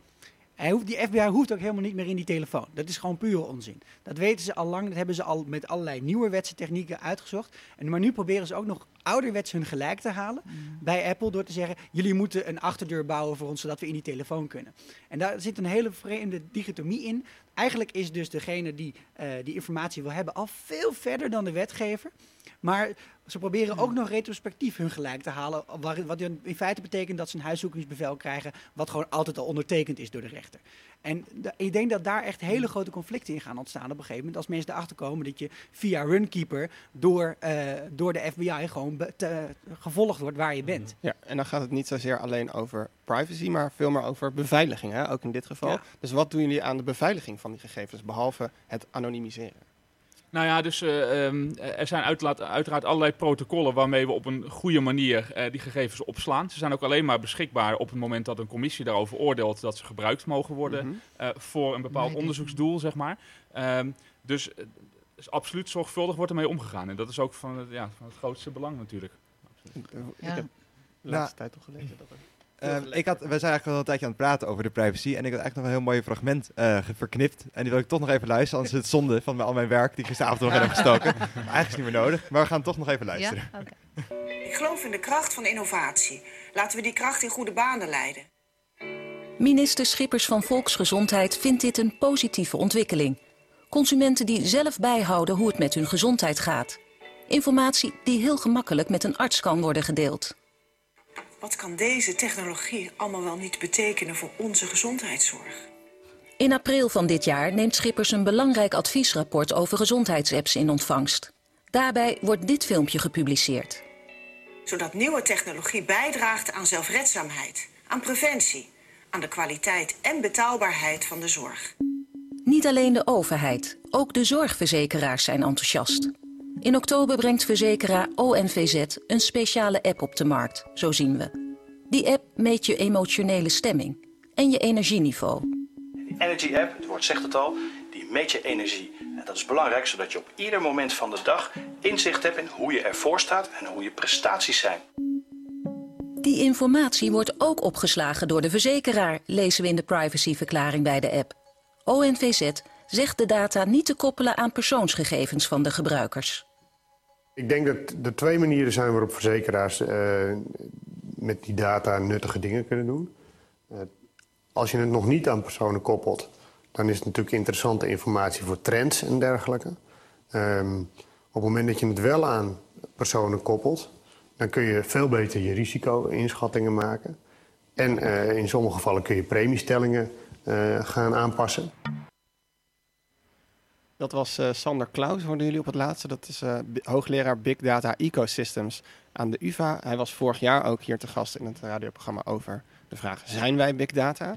Die FBI hoeft ook helemaal niet meer in die telefoon. Dat is gewoon pure onzin. Dat weten ze al lang. Dat hebben ze al met allerlei nieuwerwetse technieken uitgezocht. En, maar nu proberen ze ook nog ouderwets hun gelijk te halen bij Apple door te zeggen: jullie moeten een achterdeur bouwen voor ons zodat we in die telefoon kunnen. En daar zit een hele vreemde dichotomie in. Eigenlijk is dus degene die eh, die informatie wil hebben al veel verder dan de wetgever. Maar ze proberen ook nog retrospectief hun gelijk te halen. Wat in feite betekent dat ze een huiszoekingsbevel krijgen. wat gewoon altijd al ondertekend is door de rechter. En ik denk dat daar echt hele grote conflicten in gaan ontstaan op een gegeven moment. Als mensen erachter komen dat je via Runkeeper door, eh, door de FBI gewoon te- gevolgd wordt waar je bent. Ja, en dan gaat het niet zozeer alleen over privacy, maar veel meer over beveiliging, hè? ook in dit geval. Ja. Dus wat doen jullie aan de beveiliging van die gegevens, behalve het anonimiseren? Nou ja, dus eh, ehm, er zijn uiteraard, uiteraard allerlei protocollen waarmee we op een goede manier eh, die gegevens opslaan. Ze zijn ook alleen maar beschikbaar op het moment dat een commissie daarover oordeelt dat ze gebruikt mogen worden Mhm. eh, voor een bepaald Nee, onderzoeksdoel, zeg maar. Ehm, dus, absoluut zorgvuldig wordt ermee omgegaan. En dat is ook van, het- ja, van het grootste belang natuurlijk. Ik Ja. heb de laatste tijd toch gelezen dat er... Ehm, ik had, we zijn eigenlijk al een tijdje aan het praten over de privacy. En ik had eigenlijk nog een heel mooi fragment eh, ge- verknipt. En die wil ik toch nog even luisteren. Anders is het zonde van al mijn werk die ik gisteravond nog in heb gestoken. Maar eigenlijk is het niet meer nodig. Maar we gaan toch nog even luisteren. Ja? Oké. Ik geloof in de kracht van innovatie. Laten we die kracht in goede banen leiden. Minister Schippers van Volksgezondheid vindt dit een positieve ontwikkeling. Consumenten die zelf bijhouden hoe het met hun gezondheid gaat. Informatie die heel gemakkelijk met een arts kan worden gedeeld. Wat kan deze technologie allemaal wel niet betekenen voor onze gezondheidszorg? In april van dit jaar neemt Schippers een belangrijk adviesrapport over gezondheidsapps in ontvangst. Daarbij wordt dit filmpje gepubliceerd. Zodat nieuwe technologie bijdraagt aan zelfredzaamheid, aan preventie, aan de kwaliteit en betaalbaarheid van de zorg. Niet alleen de overheid, ook de zorgverzekeraars zijn enthousiast. In oktober brengt verzekeraar ONVZ een speciale app op de markt, zo zien we. Die app meet je emotionele stemming en je energieniveau. Die Energy App, het woord zegt het al, die meet je energie. En dat is belangrijk zodat je op ieder moment van de dag inzicht hebt in hoe je ervoor staat en hoe je prestaties zijn. Die informatie wordt ook opgeslagen door de verzekeraar, lezen we in de privacyverklaring bij de app. ONVZ zegt de data niet te koppelen aan persoonsgegevens van de gebruikers. Ik denk dat er twee manieren zijn waarop verzekeraars eh, met die data nuttige dingen kunnen doen. Eh, als je het nog niet aan personen koppelt, dan is het natuurlijk interessante informatie voor trends en dergelijke. Ehm, op het moment dat je het wel aan personen koppelt, dan kun je veel beter je risico-inschattingen maken. En eh, in sommige gevallen kun je premiestellingen gaan aanpassen. Dat was eh, Sander Klaus, hoorden jullie op het laatste. Dat is eh, hoogleraar Big Data Ecosystems aan de UvA. Hij was vorig jaar ook hier te gast in het radioprogramma over de vraag... zijn wij Big Data?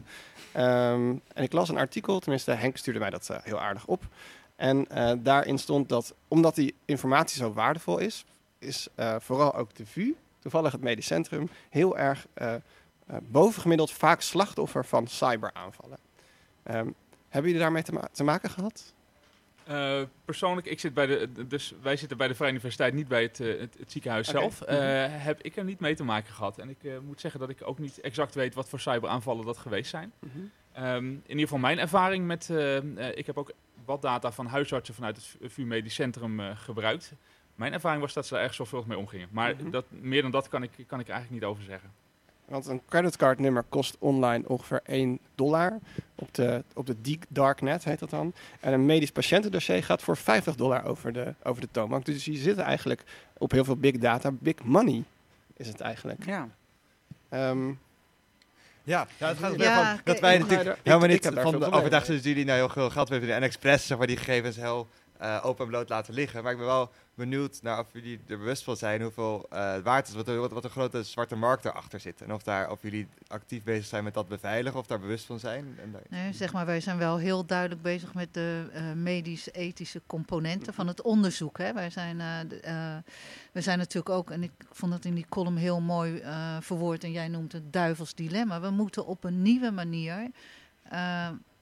Ehm, en ik las een artikel, tenminste Henk stuurde mij dat eh, heel aardig op. En daarin stond dat, omdat die informatie zo waardevol is... is vooral ook de VU, toevallig het medisch centrum... heel erg bovengemiddeld vaak slachtoffer van cyberaanvallen. Ehm, hebben jullie daarmee te, te maken gehad? Eh, persoonlijk, ik zit bij de, dus wij zitten bij de Vrije Universiteit, niet bij het, eh, het, het ziekenhuis zelf. Eh, Mhm. Heb ik er niet mee te maken gehad. En ik eh, moet zeggen dat ik ook niet exact weet wat voor cyberaanvallen dat geweest zijn. Mhm. Ehm, in ieder geval mijn ervaring met... eh, eh, ik heb ook wat data van huisartsen vanuit het VU Medisch Centrum eh, gebruikt. Mijn ervaring was dat ze daar erg zorgvuldig mee omgingen. Maar Mhm. dat, meer dan dat kan ik, kan ik eigenlijk niet over zeggen. Want een creditcardnummer kost online ongeveer 1 dollar. Op de, op de deep darknet heet dat dan. En een medisch patiëntendossier gaat voor 50 dollar over de, over de toonbank. Dus je zit eigenlijk op heel veel big data. Big money is het eigenlijk. Ja. Ehm, Ja, ja, het gaat Ja, van dat wij natuurlijk helemaal ik niet van de overdag jullie nou heel veel geld hebben en expres zeg maar, die gegevens heel eh, open en bloot laten liggen. Maar ik ben wel benieuwd naar of jullie er bewust van zijn hoeveel eh waard is, wat, wat, een grote zwarte markt erachter zit. En of, daar, of jullie actief bezig zijn met dat beveiligen of daar bewust van zijn. Nee, zeg maar, wij zijn wel heel duidelijk bezig met de eh, medisch-ethische componenten van het onderzoek. Hè. Wij zijn, eh, we zijn natuurlijk ook, en ik vond het in die column heel mooi verwoord, en jij noemt het duivels dilemma. We moeten op een nieuwe manier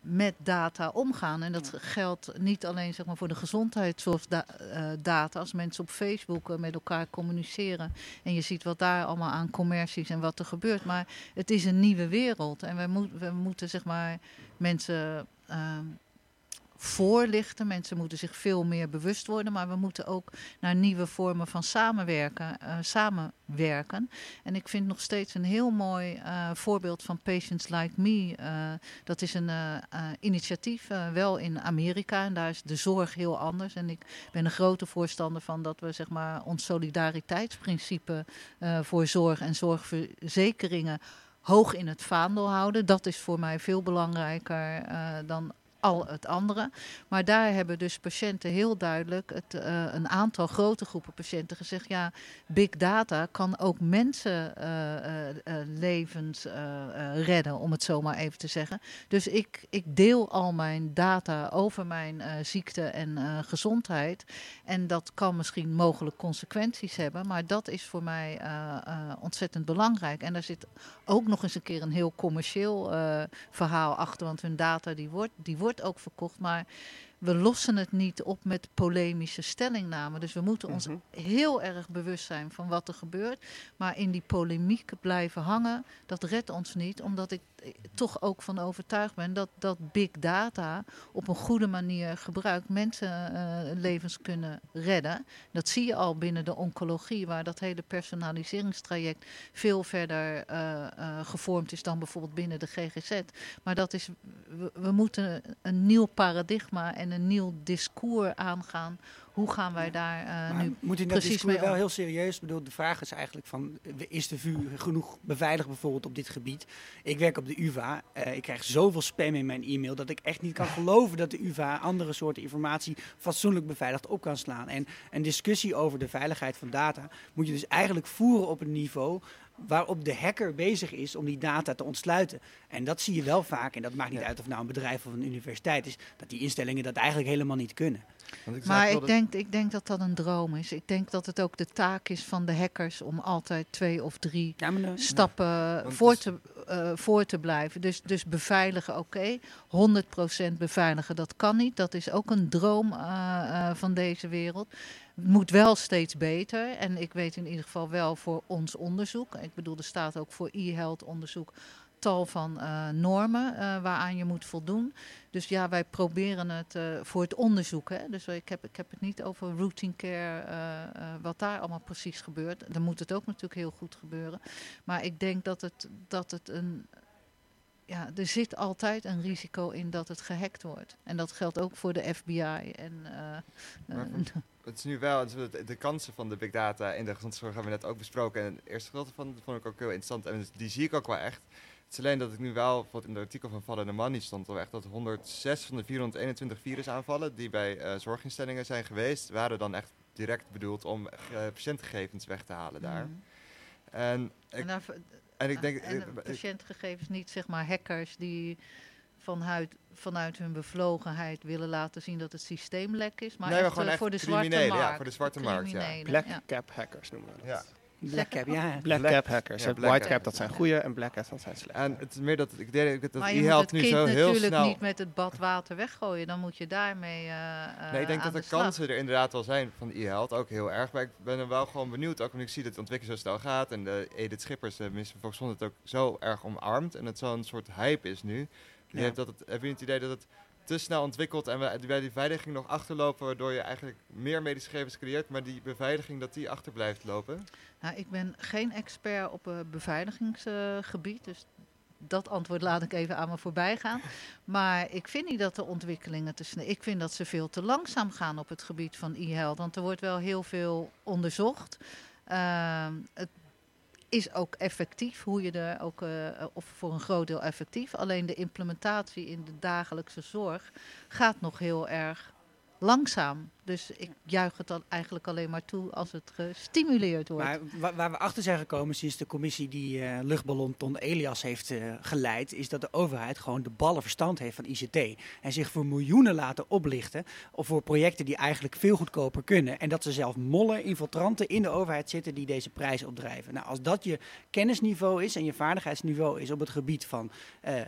met data omgaan. En dat geldt niet alleen zeg maar, voor de gezondheidszorgdata. Als mensen op Facebook eh, met elkaar communiceren en je ziet wat daar allemaal aan commercies en wat er gebeurt. Maar het is een nieuwe wereld en we moeten zeg maar mensen ehm, voorlichten. Mensen moeten zich veel meer bewust worden, maar we moeten ook naar nieuwe vormen van samenwerken. eh, samenwerken. En ik vind nog steeds een heel mooi eh, voorbeeld van Patients Like Me. eh, dat is een initiatief, wel in Amerika. En daar is de zorg heel anders. En ik ben een grote voorstander van dat we zeg maar, ons solidariteitsprincipe voor zorg en zorgverzekeringen hoog in het vaandel houden. Dat is voor mij veel belangrijker dan al het andere. Maar daar hebben dus patiënten heel duidelijk, het, eh, een aantal grote groepen patiënten gezegd, ja, big data kan ook mensenlevens redden, om het zo maar even te zeggen. Dus ik, ik deel al mijn data over mijn eh, ziekte en eh, gezondheid. En dat kan misschien mogelijk consequenties hebben, maar dat is voor mij eh, eh, ontzettend belangrijk. En daar zit ook nog eens een keer een heel commercieel eh, verhaal achter, want hun data die wordt, die wordt ook verkocht, maar we lossen het niet op met polemische stellingnamen. Dus we moeten ons heel erg bewust zijn van wat er gebeurt. Maar in die polemiek blijven hangen, dat redt ons niet. Omdat ik eh, toch ook van overtuigd ben dat, dat big data op een goede manier gebruikt mensenlevens kunnen redden. Dat zie je al binnen de oncologie, waar dat hele personaliseringstraject veel verder eh, eh, gevormd is dan bijvoorbeeld binnen de GGZ. Maar dat is, we, we moeten een nieuw paradigma en een nieuw discours aangaan. Hoe gaan wij daar eh, Maar nu moet in precies mee wel heel serieus. Ik bedoel, de vraag is eigenlijk van, is de VU genoeg beveiligd bijvoorbeeld op dit gebied? Ik werk op de UvA. eh, ik krijg zoveel spam in mijn e-mail dat ik echt niet kan geloven dat de UvA andere soorten informatie fatsoenlijk beveiligd op kan slaan. En een discussie over de veiligheid van data moet je dus eigenlijk voeren op een niveau waarop de hacker bezig is om die data te ontsluiten. En dat zie je wel vaak, en dat maakt niet uit of het nou een bedrijf of een universiteit is, dat die instellingen dat eigenlijk helemaal niet kunnen. Maar ik denk, ik denk dat dat een droom is. Ik denk dat het ook de taak is van de hackers om altijd twee of drie stappen Want voor, te, eh, voor te blijven. Dus, dus beveiligen, oké. 100% beveiligen, dat kan niet. Dat is ook een droom eh, eh, van deze wereld. Moet wel steeds beter. En ik weet in ieder geval wel voor ons onderzoek. Ik bedoel, er staat ook voor e-health onderzoek tal van eh, normen eh, waaraan je moet voldoen. Dus ja, wij proberen het eh, voor het onderzoek. Hè? Dus ik heb, ik heb het niet over routine care, wat daar allemaal precies gebeurt. Dan moet het ook natuurlijk heel goed gebeuren. Maar ik denk dat het, dat het een. Ja, er zit altijd een risico in dat het gehackt wordt. En dat geldt ook voor de FBI. En, het is nu wel, de kansen van de big data in de gezondheidszorg hebben we net ook besproken. En het eerste gedeelte van vond ik ook heel interessant en die zie ik ook wel echt. Het is alleen dat ik nu wel, wat in het artikel van Vallen de Money stond, al echt dat 106 van de 421 virusaanvallen die bij eh, zorginstellingen zijn geweest, waren dan echt direct bedoeld om eh, patiëntgegevens weg te halen daar. Mhm. En ik, En, daar- en ik denk, en de ik- ik- patiëntgegevens niet, zeg maar, hackers die vanuit, vanuit hun bevlogenheid willen laten zien dat het systeem lek is. Maar Nee, maar echt, gewoon eh, echt voor de zwarte criminelen, ja, markt. voor de zwarte markt, ja. Black ja. cap hackers noemen we dat. Ja. Black Cap, ja. Black Black- Cap hackers. ja. Black White Cap. Cap, dat zijn goede en Black Cap, dat zijn slechte. En het is meer dat ik denk dat Maar het je e-health het nu zo heel natuurlijk snel... niet met het bad water weggooien. Dan moet je daarmee eh eh, Nee, ik denk aan dat de kansen er inderdaad wel zijn van e-health, ook heel erg. Maar ik ben er wel gewoon benieuwd, ook omdat ik zie dat de ontwikkeling zo snel gaat. En de Edith Schippers, de minister van Volksgezondheid, het ook zo erg omarmt. En het zo'n soort hype is nu. Die Ja. heeft dat het, heb je het idee dat het te snel ontwikkelt en we bij die beveiliging nog achterlopen, waardoor je eigenlijk meer medische gegevens creëert, maar die beveiliging dat die achter blijft lopen? Nou, ik ben geen expert op het beveiligingsgebied, dus dat antwoord laat ik even aan me voorbij gaan. Maar ik vind niet dat de ontwikkelingen te snel. Ik vind dat ze veel te langzaam gaan op het gebied van e-health, want er wordt wel heel veel onderzocht. Ehm, het is ook effectief, hoe je er ook, eh, of voor een groot deel effectief. Alleen de implementatie in de dagelijkse zorg gaat nog heel erg langzaam. Dus ik juich het dan eigenlijk alleen maar toe als het gestimuleerd wordt. Maar wa- waar we achter zijn gekomen sinds de commissie die eh, luchtballon Ton Elias heeft eh, geleid, is dat de overheid gewoon de ballen verstand heeft van ICT. En zich voor miljoenen laten oplichten of voor projecten die eigenlijk veel goedkoper kunnen. En dat ze zelf mollen, infiltranten in de overheid zitten die deze prijs opdrijven. Nou, als dat je kennisniveau is en je vaardigheidsniveau is op het gebied van eh,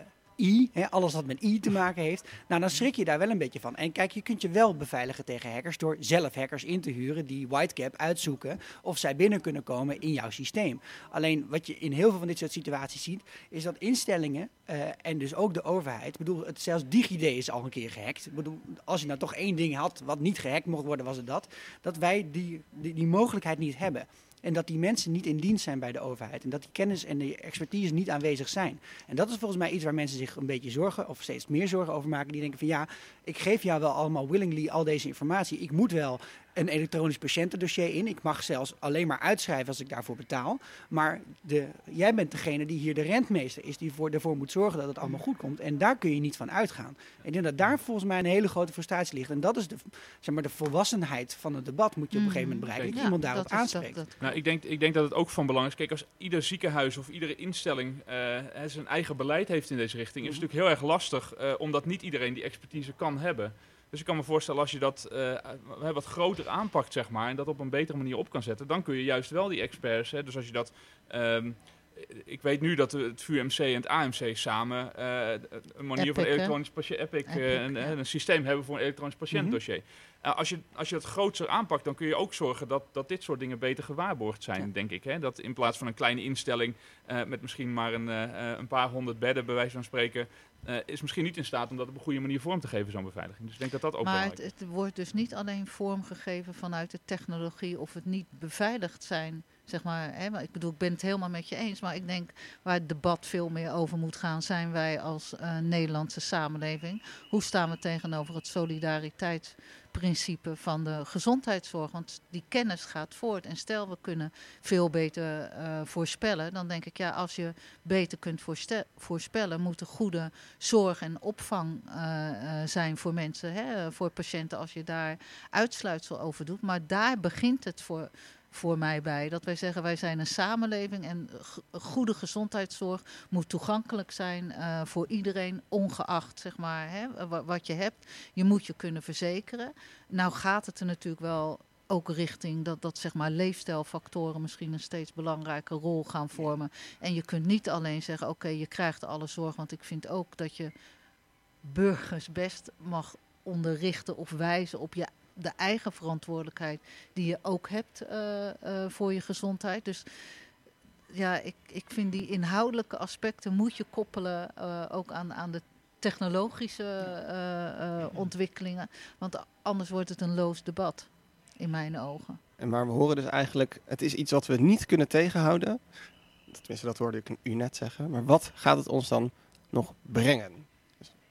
Hè, alles wat met I te maken heeft, nou dan schrik je daar wel een beetje van. En kijk, je kunt je wel beveiligen tegen hackers door zelf hackers in te huren die Whitecap uitzoeken of zij binnen kunnen komen in jouw systeem. Alleen wat je in heel veel van dit soort situaties ziet, is dat instellingen eh, en dus ook de overheid, bedoel, het, zelfs DigiD is al een keer gehackt. Bedoel, als je nou toch één ding had wat niet gehackt mocht worden, was het dat. Dat wij die, die, die mogelijkheid niet hebben. En dat die mensen niet in dienst zijn bij de overheid. En dat die kennis en de expertise niet aanwezig zijn. En dat is volgens mij iets waar mensen zich een beetje zorgen, of steeds meer zorgen over maken. Die denken van ja, ik geef jou wel allemaal willingly al deze informatie. Ik moet wel een elektronisch patiëntendossier in. Ik mag zelfs alleen maar uitschrijven als ik daarvoor betaal. Maar de, jij bent degene die hier de rentmeester is, die voor, ervoor moet zorgen dat het allemaal goed komt. En daar kun je niet van uitgaan. Ik denk dat daar volgens mij een hele grote frustratie ligt. En dat is de, zeg maar, de volwassenheid van het debat moet je op een gegeven moment bereiken. Dat Ja, iemand daarop dat is- dat- aanspreekt. dat- Nou, ik denk, ik denk dat het ook van belang is. Kijk, als ieder ziekenhuis of iedere instelling eh, hè, zijn eigen beleid heeft in deze richting, is het natuurlijk heel erg lastig, eh, omdat niet iedereen die expertise kan hebben. Dus ik kan me voorstellen, als je dat hè, wat groter aanpakt, zeg maar, en dat op een betere manier op kan zetten, dan kun je juist wel die experts, hè, dus als je dat... ehm, ik weet nu dat het VUMC en het AMC samen eh, een manier Epic, van elektronisch patiënt, Epic, een, ja. een systeem hebben voor een elektronisch patiëntdossier. Uh, als, je, als je dat groter aanpakt, dan kun je ook zorgen dat, dat dit soort dingen beter gewaarborgd zijn, denk ik. Hè? Dat in plaats van een kleine instelling met misschien maar een, een paar honderd bedden, bij wijze van spreken, eh, is misschien niet in staat om dat op een goede manier vorm te geven, zo'n beveiliging. Dus ik denk dat dat ook maar belangrijk het, is. het wordt dus niet alleen vormgegeven vanuit de technologie of het niet beveiligd zijn. Zeg maar, hè, maar ik bedoel, ik ben het helemaal met je eens. Maar ik denk waar het debat veel meer over moet gaan, zijn wij als eh, Nederlandse samenleving. Hoe staan we tegenover het solidariteitsprincipe van de gezondheidszorg? Want die kennis gaat voort. En stel, we kunnen veel beter eh, voorspellen. Dan denk ik, ja, als je beter kunt voorspellen, moet er goede zorg en opvang eh, eh, zijn voor mensen, hè, voor patiënten, als je daar uitsluitsel over doet. Maar daar begint het voor, voor mij bij. Dat wij zeggen, wij zijn een samenleving en goede gezondheidszorg moet toegankelijk zijn eh, voor iedereen, ongeacht zeg maar, hè, wa- wat je hebt. Je moet je kunnen verzekeren. Nou gaat het er natuurlijk wel ook richting dat, dat zeg maar leefstijlfactoren misschien een steeds belangrijke rol gaan vormen. En je kunt niet alleen zeggen, oké, je krijgt alle zorg. Want ik vind ook dat je burgers best mag onderrichten of wijzen op je, de eigen verantwoordelijkheid die je ook hebt eh, eh, voor je gezondheid. Dus ja, ik, ik vind die inhoudelijke aspecten moet je koppelen eh, ook aan, aan de technologische ontwikkelingen. Want anders wordt het een loos debat, in mijn ogen. En maar we horen dus eigenlijk, het is iets wat we niet kunnen tegenhouden. Tenminste, dat hoorde ik u net zeggen. Maar wat gaat het ons dan nog brengen?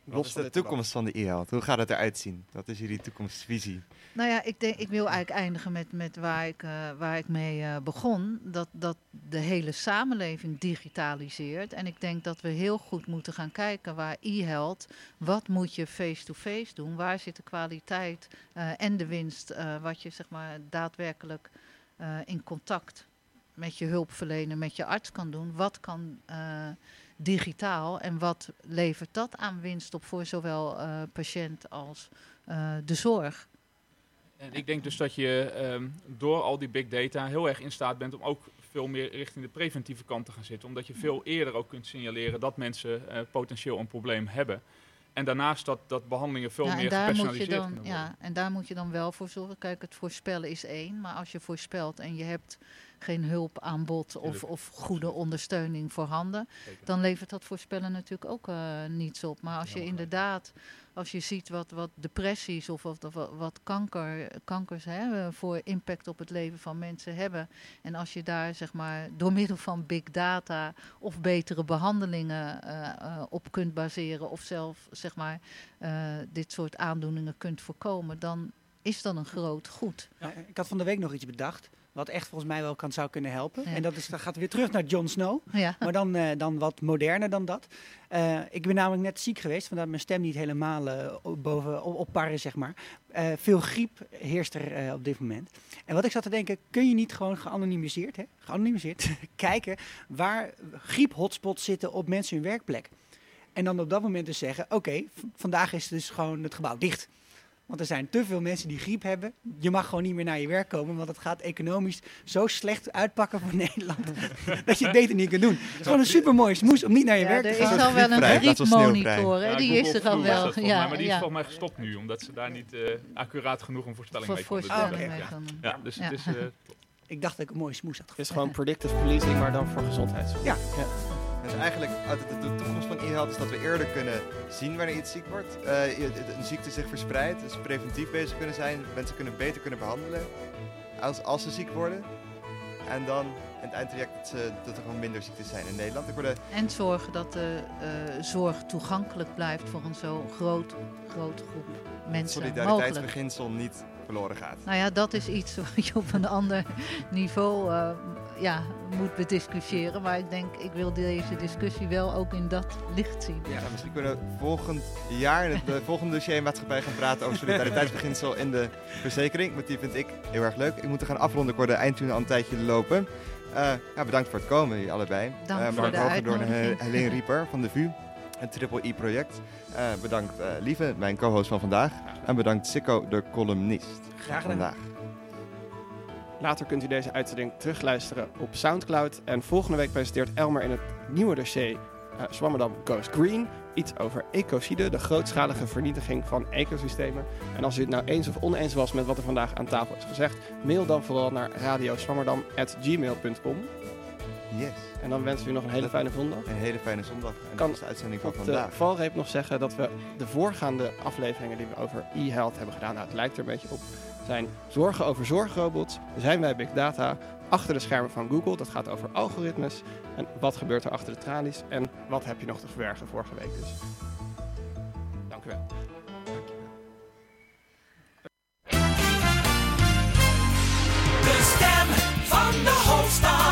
Wat los is van de toekomst van de e-health? Hoe gaat het eruit zien? Wat is jullie toekomstvisie? Nou ja, ik, denk, ik wil eigenlijk eindigen met, met waar, ik, eh, waar ik mee eh, begon. Dat, dat de hele samenleving digitaliseert. En ik denk dat we heel goed moeten gaan kijken waar e-health... wat moet je face-to-face doen? Waar zit de kwaliteit eh, en de winst? eh, wat je zeg maar, daadwerkelijk eh, in contact met je hulpverlener, met je arts kan doen. Wat kan eh, digitaal en wat levert dat aan winst op voor zowel eh, patiënt als eh, de zorg? En ik denk dus dat je ehm, door al die big data heel erg in staat bent om ook veel meer richting de preventieve kant te gaan zitten. Omdat je veel eerder ook kunt signaleren dat mensen eh, potentieel een probleem hebben. En daarnaast dat, dat behandelingen veel Ja, meer gepersonaliseerd dan, kunnen worden. ja, en daar moet je dan wel voor zorgen. Kijk, het voorspellen is één. Maar als je voorspelt en je hebt geen hulpaanbod of, Tuurlijk. of goede ondersteuning voorhanden, dan levert dat voorspellen natuurlijk ook eh, niets op. Maar als je inderdaad, als je ziet wat, wat depressies of wat, of wat, wat kanker, kankers hè, eh, voor impact op het leven van mensen hebben. En als je daar zeg maar door middel van big data of betere behandelingen eh, eh, op kunt baseren of zelf zeg maar eh, dit soort aandoeningen kunt voorkomen, dan is dat een groot goed. Ja, ik had van de week nog iets bedacht. Wat echt volgens mij wel kan, zou kunnen helpen. Ja. En dat is, dan gaat weer terug naar Jon Snow. Ja. Maar dan, eh, dan wat moderner dan dat. Eh, ik ben namelijk net ziek geweest, vandaar mijn stem niet helemaal op- boven op, op par is, zeg maar. Veel griep heerst er op dit moment. En wat ik zat te denken, kun je niet gewoon geanonimiseerd, hè, geanonimiseerd kijken waar griep-hotspots zitten op mensen hun werkplek? En dan op dat moment dus zeggen, oké, vandaag is dus gewoon het gebouw dicht. Want er zijn te veel mensen die griep hebben. Je mag gewoon niet meer naar je werk komen, want het gaat economisch zo slecht uitpakken voor Nederland. dat je het beter niet kunt doen. Het is gewoon een supermooie smoes om niet naar je Ja, werk er te is gaan. al wel een Vrij, laat wel sneeuwvrij. griepmonitor, Ja, die Google is er al was wel. dat volgens mij, Ja, maar die is volgens mij gestopt nu, omdat ze daar niet eh, accuraat genoeg een voorspelling Voor mee konden voorspelling doen. Ja. konden. Ja, dus Ja. het is... eh, Ik dacht dat ik een mooie smoes had Het is gevonden. gewoon predictive policing, maar dan voor gezondheidszorg. Ja. Dus eigenlijk, uit de, de toekomst van e-health is dat we eerder kunnen zien wanneer iets ziek wordt. eh, een ziekte zich verspreidt, dus preventief bezig kunnen zijn. Mensen kunnen beter kunnen behandelen als, als ze ziek worden. En dan in het eindtraject dat, ze, dat er gewoon minder ziektes zijn in Nederland. Ik word En zorgen dat de eh, zorg toegankelijk blijft voor een zo groot, groep het mensen mogelijk. solidariteitsbeginsel niet verloren gaat. Nou ja, dat is iets wat je op een ander niveau eh, ja, moet bediscussiëren. Maar ik denk, ik wil deze discussie wel ook in dat licht zien. Ja, misschien kunnen we volgend jaar in het volgende dossier maatschappij gaan praten over solidariteitsbeginsel in de verzekering. Want die vind ik heel erg leuk. Ik moet er gaan afronden, ik hoor de eindtune al een tijdje lopen. Eh, ja, bedankt voor het komen, jullie allebei. Dank Eh, voor de en Helene Rieper van de VU, het Triple E-project. Eh, bedankt eh, Lieve, mijn co-host van vandaag. En bedankt Sikko, de columnist. Graag gedaan. Vandaag. Later kunt u deze uitzending terugluisteren op Soundcloud. En volgende week presenteert Elmer in het nieuwe dossier eh Swammerdam Goes Green iets over ecocide, de grootschalige vernietiging van ecosystemen. En als u het nou eens of oneens was met wat er vandaag aan tafel is gezegd, mail dan vooral naar radioswammerdam.gmail.com. Yes. En dan wensen we u nog een hele fijne zondag. Een hele fijne zondag. En kan is de uitzending van vandaag. de valreep nog zeggen dat we de voorgaande afleveringen die we over e-health hebben gedaan, nou het lijkt er een beetje op, zijn zorgen over zorgrobots, zijn wij big data, achter de schermen van Google, dat gaat over algoritmes en wat gebeurt er achter de tralies en wat heb je nog te verbergen vorige week dus. Dank u wel. De stem van de hoofdstad.